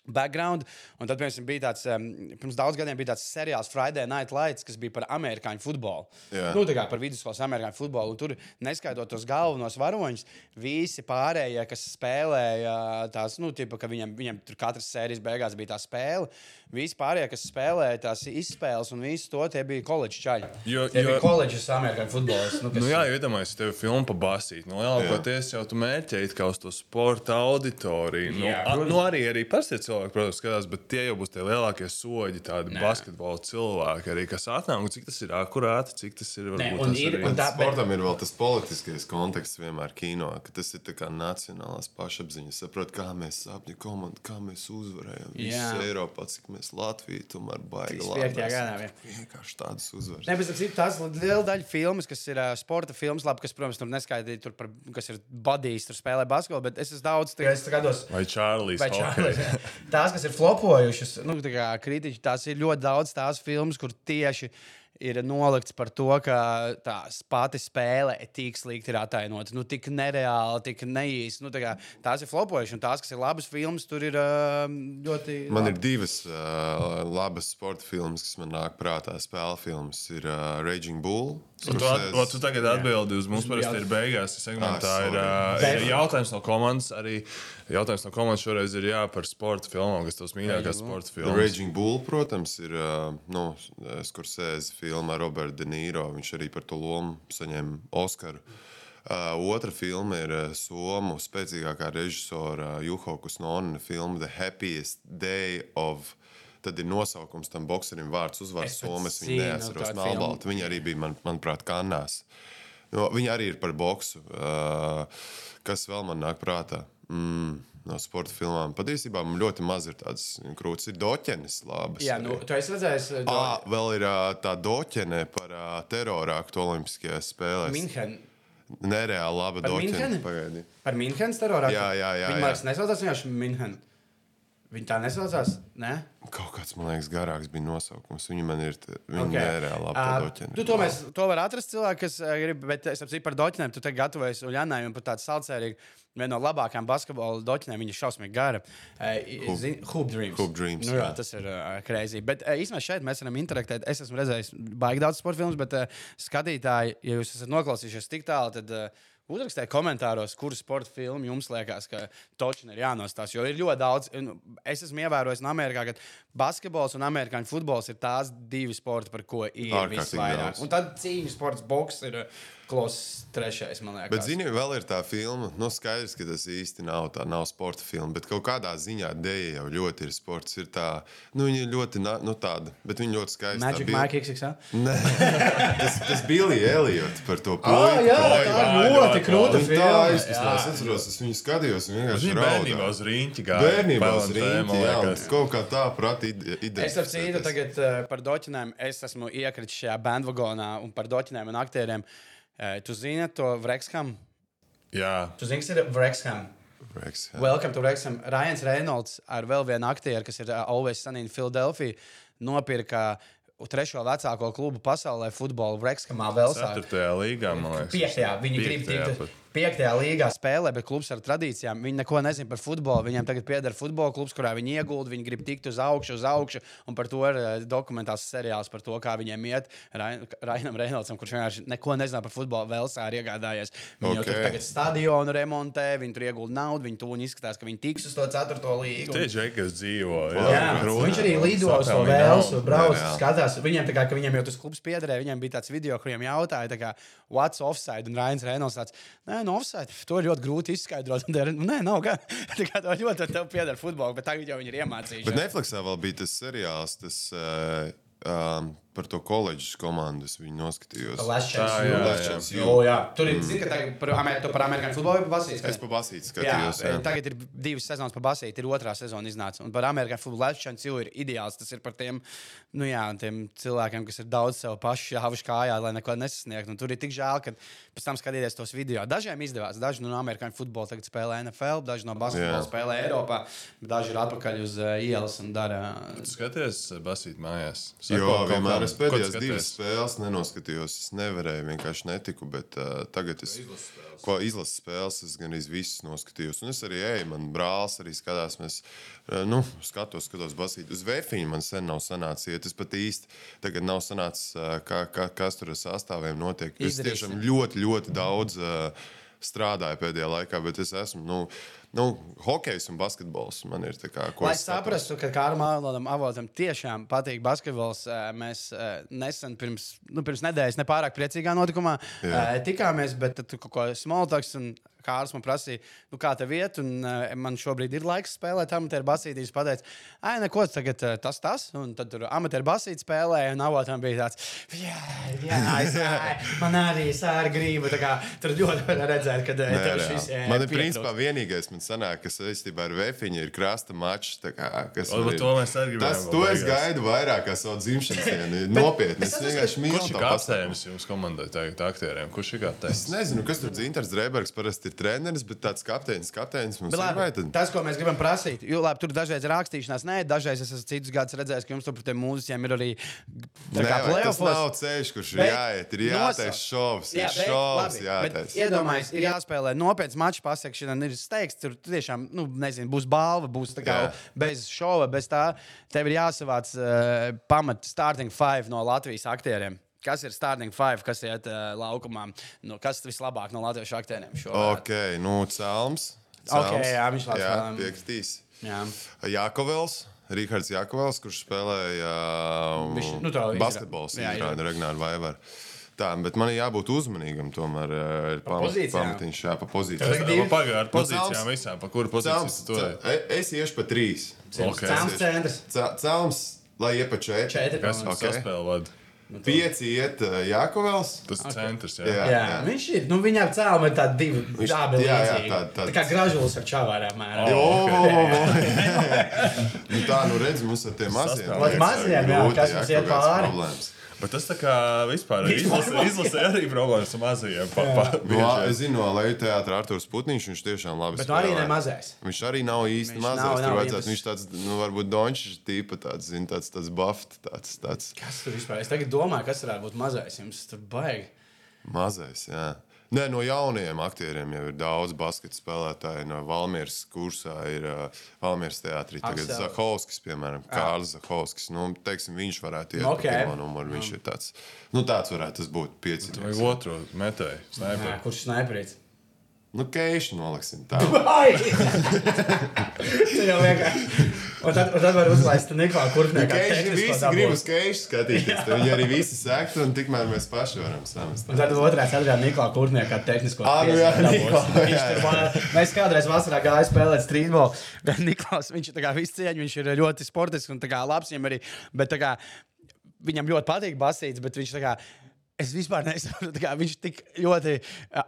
Background. Un tad, piemēram, bija tāds, um, pirms daudz gadiem bija tāds seriāls Friday Night Lights, kas bija par amerikāņu futbolu. Jā. Nu, tā kā par vidusskolas amerikāņu futbolu. Un tur, neskaidrot tos galvenos varoņus, visi pārējie, kas spēlēja tās, nu, tipa, ka viņam, viņam tur katras sērijas beigās bija tā spēle. Visi pārējie, kas spēlēja tās izspēles un visu to, tie bija koledžas čaļi. Jo- tie jo- bija koledžas amerikāņu futbolisti. Nu, kas, Nu, jā, iedomājieties, tev ir filma par basīti. Nu, lielākoties jau tu mērķēji kā uz to sporta auditoriju. Nu, Jā, a, nu, arī, arī parasti cilvēki, protams, skatās, bet tie jau būs tie lielākie soļi, tādi Nē. basketbola cilvēki, arī, kas atnāk un cik tas ir akurāti, cik tas ir. Nē, varbūt un tas ir- arī- un tā- Sportam ir vēl tas politiskais konteksts vienmēr kino, ka tas ir tā kā nacionālās pašapziņas. Saprot, kā mēs sapņojam komandu, kā mēs uzvarējam. Jā. Visā Eiropā, cik mēs Latviju tomēr baigi 35. labi gadā, esam. Vienkārši tādas uzvaras. Ne, bet tas ir tās liela daļa filmas, kas ir uh, sporta filmas, labi, kas, protams, tur neskaidri, tur par, kas ir badījis, tur spēlē basketbolu, bet es esmu daudz, tā, es skatos. Vai Čārlis? Vai Čārlis. [LAUGHS] Tās, kas ir flopojušas, nu, tā kritiķi, tās ir ļoti daudz tās filmas, kur tieši ir nolikts par to, ka tā pati spēle ir tik slikti ir atainota. Nu, tik nereāli, tik neīsi. Nu, tā tās ir flopojušas, un tās, kas ir labas filmas, tur ir uh, ļoti. Man ir labi. divas uh, labas sporta filmas, kas man nāk prātā. Spēļu filmas ir uh, Raging Bull. Un tu, at, o, tu tagad atbildi uz mums, parasti ir beigās. Segmentā Ah, ir, uh, ir jautājums no komandas. Arī jautājums no komandas šoreiz ir jā, par sporta filmām, kas tavs mīļākās sporta filmas. Raging Bull, protams, ir uh, nu, Skursēza filma ar Robertu De Niro. Viņš arī par to lomu saņēma Oskaru. Uh, otra filma ir uh, Somu spēcīgākā režisora Juho Kusnona filma The Happiest Day of. Tad ir nosaukums tam bokserim vārds uzvārds Somas. Viņa neatceros tādu Melbalta. Viņa arī bija, man, manuprāt, Kannās. No, viņa arī ir par boksu. Uh, kas vēl man nāk prātā? Mm, no sporta filmām. Patiesībā man ļoti maz ir tādas krūtis. Ir doķenes labas. Jā, nu, tu esi redzējis, uh, À, vēl ir tā doķene par terora aktu Olimpiskajās spēlēs. Minhen. Nereāli laba doķene. Pagaidi. Par Minhenes terorā. Jā, jā, jā, Viņa liekas, nesaucās vienkārši Minhen. Viņa tā nesaucās. Nē, Kaut kāds, man liekas, garāks bija nosaukums. Viņa man ir viņa Ok. okay. laba Ā, doķene. Tu to, mēs, to var atrast cilvēki, kas uh, grib, bet es saprotu par doķinēm. Tu te gatavojies Uljānai un par tādu salcērīgu. Viena no labākajām basketbola doķinēm, viņa ir šausmīgi gara. Uh, Hoop Dreams. Hoop Dreams, Nu, jā, jā. tas ir uh, krēsli. Bet uh, īstenībā šeit mēs varam interaktēt. Es esmu redzējis baigi daudz sporta filmas, bet uh, skatītāji, ja jūs esat noklausījušies tik tālu, tad uh, uzrakstiet komentāros, kuru sporta filmu jums liekas, ka točina ir jānostāsta. Jo ir ļoti daudz. un Es esmu ievērojis no Amerikā, ka basketbols un amerikāņu futbols ir tās divi sporti, par ko ir Ārkārtīgi visvairāk. daudz. Un tad cīņu sports, boks ir klauss trešais, man liekas. Bet, zini, vēl ir tā filma, nu, skaidrs, ka tas īsti nav tā, nav sporta filma, bet kaut kādā ziņā dēļ jau ļoti ir sports. Ir tā, nu, viņa ir ļoti, na- nu, tāda, bet viņa ļoti skaista. Magic Mike XXL. Nē, [LAUGHS] tas, tas bija Elliot par to Ah, puiku. jā, Vai- tā ir ļoti krūta Viņa tā filma. aizkustināja, es atceros, es viņu skatījos un vienkārši Viņa bērnībā raudāju. uz rīņķa gāja. Bērnībā uz rīņķi, jā, kaut kā tā prati Es ar cīņu tagad uh, par doķinēm. Es esmu iekritis šajā bandvagonā un par doķinēm un aktieriem. Uh, tu zini to Vrexham? Jā, Tu zini, kas ir Vrexham? Welcome to Vrexham. Ryans Reynolds ar vēl vienu aktieru, kas ir uh, Always Sunny in Philadelphia, nopirka trešo vecāko klubu pasaulē futbolu Vrexhamā Velsā. ceturtajā līgā, man liekas. Piektajā. Viņi grib Piektajā tikt. Piektajā līgā spēlē, bet klubs ar tradīcijām. Viņi neko nezina par futbolu. Viņiem tagad pieder futbola klubs, kurā viņi iegulda, viņi grib tikt uz augšu, uz augšu. Un par to ir eh, dokumentāls seriāls par to, kā viņiem iet. Rain- Rainam Reinoldsam, kurš vienkārši neko nezina par futbolu, Velsā ir iegādājies. Viņi jau tur Ok. tagad stadionu remontē, viņi tur iegulda naudu, viņi tuvu izskatās, ka viņi tiks uz to ceturto līgu. Tie džeki, kas dzīvo. Jā, grūti. viņš arī lido uz to vēlsu, brauc, skatās. Viņiem, kā, ka viņiem jau tas klubs piederēja, viņiem bija tāds video, kuriem jautāja, tā kā, what's offside? Un Rains Reynolds tāds, nē, no offside, to ir ļoti grūti izskaidrot. [LAUGHS] Nē, nav gan. [LAUGHS] Tā kā to ļoti tev pieder futbolu, bet tagad jau viņi ir iemācījušies. Bet Netflixā vēl bija tas seriāls, tas uh, um, par to koledžas komandu. Es viņu noskatījos. Last Tā, Chance jā, U. jā. Last Chance U. O, jā. Tur ir, zini, ka tagad par, Amer par amerikāņu futbolu vai par basīti? Es pa basīti Jā, skatījos. Jā, tagad ir divas sezonas par basīti, ir otrā sezona iznāca. Un par amerikāņu futbolu Latvijas jau ir ideāls. Tas ir par tiem, nu jā, tiem cilvēkiem, kas ir daudz sev paši šāvuši kājā, lai neko nesasniegtu. Un Tur ir tik žēl, ka pēc tam skatīties tos video. Dažiem izdevās, daži no amerikāņu futbola tagad spēlē NFL, daži no basketbola Jā. spēlē Eiropā, bet daži ir atpakaļ uz uh, ielas un dara. Skaties, basīt mājās. Jo, Sako, kaut vienmēr. Es pēdējās divas spēles nenoskatījos. Es nevarēju, vienkārši netiku. Bet uh, tagad es ko izlases spēles, es gan visas noskatījos. Un es arī eju, man brālis arī skatās. Mēs, uh, nu, skatos, skatos basīt. Uz vēfiņu man sen nav sanācis iet. Es pat īsti tagad nav sanācis, uh, kā, kā, kas tur ar sastāviem notiek. Es tiešām ļoti, ļoti daudz. Uh, Strādāju pēdējā laikā, bet es esmu nu, nu, hokejs un basketbols. Man ir tā kā, ko Lai es saprastu, ka Kāram Avotam, tiešām patīk basketbols, mēs nesen pirms, nu, pirms nedēļas nepārāk priecīgā notikumā Jā. tikāmies, bet tad tu kaut ko smoltoks un Kārs man prasīja, nu, kā tev iet, un uh, man šobrīd ir laiks spēlēt amatieru basītīs. Pateicu, ai, neko, tagad uh, tas, tas, un tad tur amatieru basīti spēlēja, un avotam bija tāds, jā, jā, [LAUGHS] es, ai, man arī gribu, tā kā tur ļoti var redzēt, ka uh, šis eh, man ir principā vienīgais, man sanāk, kas saistībā ar Vēfiņu ir krasta mačs. Kā, kas O, ir- to mēs arī gribējām Tas, to es gaidu vairāk kā savu dzimšanas dienu. [LAUGHS] Nopietni. Es vienkārši mīlu Kurš ir kapteinis jums komandai, tagad aktieriem? Kurš ir kapteinis? Es nezinu, kas tur Zintars Drebergs parasti ir treneris, bet tāds kapteinis, kapteinis mums Bet ir. labi, Vai tad? tas, ko mēs gribam prasīt, jo labi, tur dažreiz ir rakstīšanās, nē, dažreiz es esmu citus gadus redzējis, ka jums tur par tiem mūziķiem ir arī vai tas nav ceļš, kurš ir jāiet. Ir jātaisa šovs, Jā, ir bet šovs, labi, bet jātaisa. Iedomājieties, ir jāspēlē nopietns mačs, pasekšana, ir steigts. Tur tiešām, nu, nezinu, būs balva, būs tā kā Jā. bez šova, bez tā. Tev ir jāsavāc uh, pamat starting five no Latvijas aktieriem. Kas ir starting five, kas iet uh, laukumā? Nu, kas vislabāk no latviešu aktieriem šobrīd? Ok, nu, Cēlms. Ok, jā, viņš labs Jā, spēlē. piekritīs. Jā. Jākovels. Rihards Jakovels, kurš spēlēja Viņš, nu, tā izrā- basketbolu, jā, izrāda Regnāru Vaivaru. Tā, bet man ir jābūt uzmanīgam. Tomēr ir pozīcijām? pamatiņš, jā, pa pozīcijām. Pagaidā ar Nu, pozīcijām visām, pa kuru pozīciju tu ce- e- es iešu pa trīs. Ok. Cēlons centrs. Cē- Cēlms, lai iet pa četri. Četri. Kas domāju. jums Ok. saspēlē vadu? Pieci iet eh, Jākovels. Tas ir centrs, jā. Jā. Jā, viņš ir. Nu, viņam cēlā ir tādi divi dabi jā, jā, tād- tād- Tā kā gražulis ar čavārā mērā. Jo, vo, vo, vo. nu, tā, nu redz, mums ar tiem maziem. Maziem, jā, kas mums iet pāri. Bet tas tā kā vispār izlasē [LAUGHS] arī problēmas ar mazajiem. Pa, Nu, es zinu, no Leju teātra Arthurs Putniņš, viņš tiešām labi Bet nu arī spēlē. ne mazais. Viņš arī nav īsti Viņš mazs. nav- nav vajadzētu. Viņš tāds, nu, varbūt Dončs tīpa tāds, zina, tāds, tāds buft, tāds, tāds Kas tur vispār? Es tagad domāju, kas varētu būt mazais. Jums tur baigi. mazais. Jā. Nē, no jaunajiem aktieriem jau ir daudz basketbola spēlētāju. No Valmieras kursā ir uh, Valmieras teātrī. Tagad Aksel. Zahovskis, piemēram, Kārlis Zahovskis. Nu, teiksim, viņš varētu iet Ok. okay. pirmo numuru. Viņš ir tāds, nu, tāds varētu tas būt. Pieci. Vai otru metēju? Jā, Snaiperu. kurš sniperīts? Nu, keišu noliksim tā. [LAUGHS] Tas [LAUGHS] jau vienkārši. Un tad, un tad var uzlaist Niklā kurpniekā. Keiši visi grib uz keišu skatīties. tad Viņi arī visi sektu, un tikmēr mēs paši varam samest. Un tad otrā ceturtajā Niklā kurpniekā tehnisko Ā, nu Mēs kādreiz vasarā gājām spēlēt streetball. Bet Niklaus, viņš ir tā kā viss cieņš, viņš ir ļoti sportisks un tā kā labs viņam arī. Bet tā kā viņam ļoti patīk basīts, bet viņš tā kā. Es vispār nesaprotu, kā viņš tik ļoti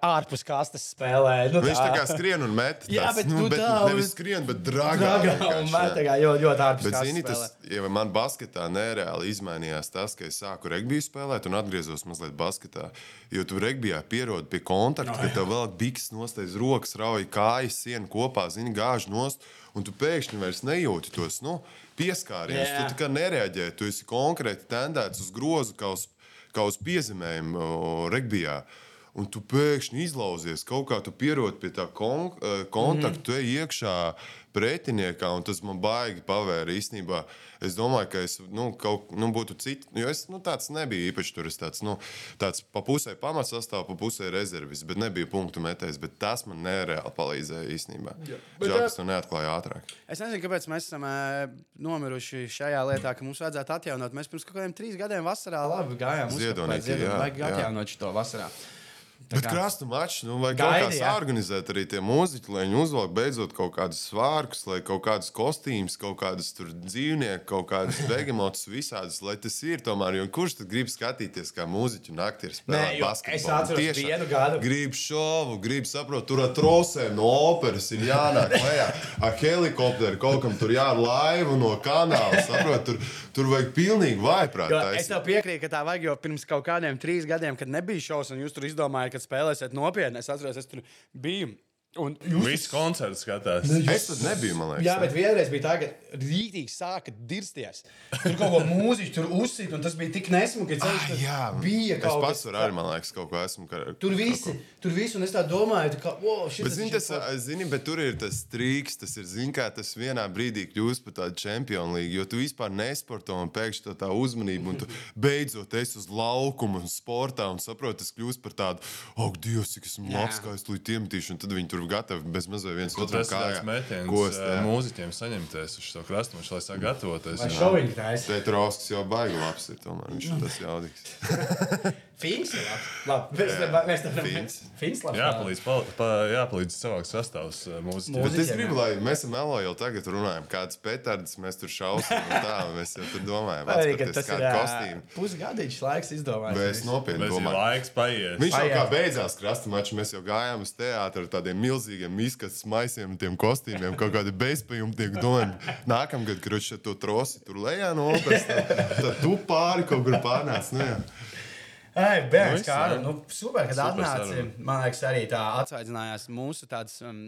ārpus kastes spēlē. Nu, Viņš tā kā skrien un met. Jā, tāds, bet nu, nu bet tā, nevis skrien, bet. Dragā vienkārši, un jā. met tā kā ļoti, ļoti ārpus Bet, kastes zini, spēlē. tas, ja man basketā nereāli izmainījās tas, ka es sāku regbiju spēlēt un atgriezos mazliet basketā. Jo tu regbijā pierodi pie kontakta, No, ka tev vēl biks nostājas rokas, rauj kājas, sienu kopā, zini, gāž nost, un tu pēkšņi vairs nejūti tos nu, pieskārienus. Jā. Tu tā kā nereaģē, tu esi konkrēti tendēts uz grozu kā uz, kā uz piezemējumu o, regbijā. Un tu pēkšņi izlauzies, kaut kā tu pierodi pie tā kon eh, kontakta, mm tu ej iekšā pretiniekā, un tas man baigi pavēra īstenībā. Es domāju, ka es nu, kaut nu, būtu cits, jo es nu, tāds nebiju īpaši tur. Es tāds, nu, tāds pa pusē pamatsastāvs, pa pusē rezervis, bet nebija punktu metējis. Bet tas man nereāli palīdzēja īstenībā. Žēl, ka es to neatklāju ātrāk. Es nezinu, kāpēc mēs esam nomiruši šajā lietā, ka mums vajadzētu atjaunot. Mēs pirms kaut kādiem trīs gadiem vasarā labi gājām uz Ziedonītī, jā, Vajag jā. atjaunot šo vasarā. Bet krasta mačs, nu, vai Gaidi, kaut kā jā. organizēt arī tie mūziķi, lai viņi uzvelk beidzot kaut kādus svārkus, lai kaut kādas kostīmas, kaut kādas tur dzīvnieki, kaut kādas [LAUGHS] vegemotus, visādas, lai tas ir tomēr. Jo kurš tad grib skatīties, kā mūziķi Nē, spēlēt jo basketbolu? es atceros Tiešām vienu gadu. Grib šovu, grib saprast, tur ar trosēm no operas ir jānāk [LAUGHS] lejā, ar helikopteru kaut kam tur jār laivu no kanāla, saprot, tur, tur vajag pilnīgi vaiprāt. Es tev piekrītu, ka tā vajag jau pirms kaut kādiem trīs gadiem, kad nebija šovs, un jūs tur izdomājāt, ka spēlēsiet nopietni. Es atceros, es tur biju. Un jūs Viss koncerts skatās. Es tad nebiju, man liekas. Jā, bet vienreiz bija tā, ka rītīgi sāka dirsties. Tur kaut ko mūziķu tur uzsīt, un tas bija tik nesmuki, Ah, tur jā, bija es kaut pats kas. tur arī, man liekas, kaut ko esmu. Ka, Tur visi, tur visi, un es tā domāju, ka, wow, šis Bet, zini, tas, zini, bet tur ir tas trīks, tas ir, zini, kā tas vienā brīdī kļūst par tādu čempionu līgu, jo tu vispār nesporto un pēkšņi tā, tā uzmanība, un tu [LAUGHS] beidzot esi uz laukuma un sportā un saproti, tas kļūst par tādu, ak, Dievs, cik esmu labs, kā es līdz iemetīšu, un tad viņi tur gatavi bez mazliet viens Kost, eh, jā. mūziķiem saņemties uz šo krastumu, lai sāk gatavoties. Vai šoviņš taisa? Pēterovskis jau baigi labs ir, tomēr viņš ir tas jaudīgs. [LAUGHS] Fins ir labs. Labi, mēs, ja. mēs tam labs. Jāpalīdz, pal, pa, jāpalīdz savākt sastāvs mūziķiem. Bet es gribu, lai mēs ar Melo jau tagad runājam, kādas petardas mēs tur šausim. un Tā mēs jau tur domājam, Arī, tas ir kostīmu. pusgadīgs laiks nopietni Mēs jau domāju. laiks paiet. Viņš jau Paiet. kā beidzās krasta mačs, mēs jau gājām uz teātru ar tādiem milzīgiem izskates maisiem un tiem kostīmiem, kaut kādi bezpajumtnieki. Domājam, nākamgad, kad viņš to trosi tur lejā no operas, tad, tad tu pāri kaut kur pārnāc. Nu, jā. Ei, Nu, bērns, viss, kā jā. ar nu, super, kad Super atnāci. saruna. Man liekas, arī tā atsvaidzinājās mūsu tāds um,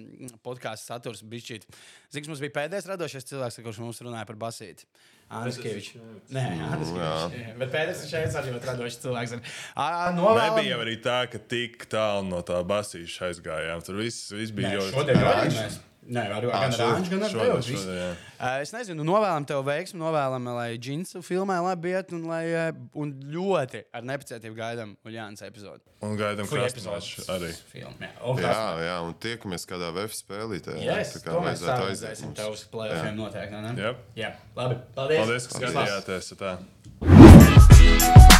podkāstu saturs. Kas mums bija pēdējais radošais cilvēks, kurš mums runāja par basīti. Andris Kevičs. Nē, Andris Kevičs. [LAUGHS] Bet pēdējais šeit arī ļoti radošs cilvēks. Ā, novēlam- Nebija arī tā, ka tik tālu no tā basīša aizgājām. Tur viss, viss bija ļoti šodien jau Rāņš? Nē, ar, gan ar Rāņu, gan ar jā. Uh, Es nezinu, novēlam tev veiksmi, novēlam, lai džinsu filmē labi iet, un, lai, un ļoti ar nepacietību gaidām Uljānas epizodi. Un gaidām krastmaču arī. Filmu, jā, un Jā, jā, un tiekamies kādā VF spēlītē. jā, Yes, tā kā to mēs tev uz plēsoņiem noteikti. Jep. Jā, labi. Paldies. Paldies, ka skatījāties. Tā.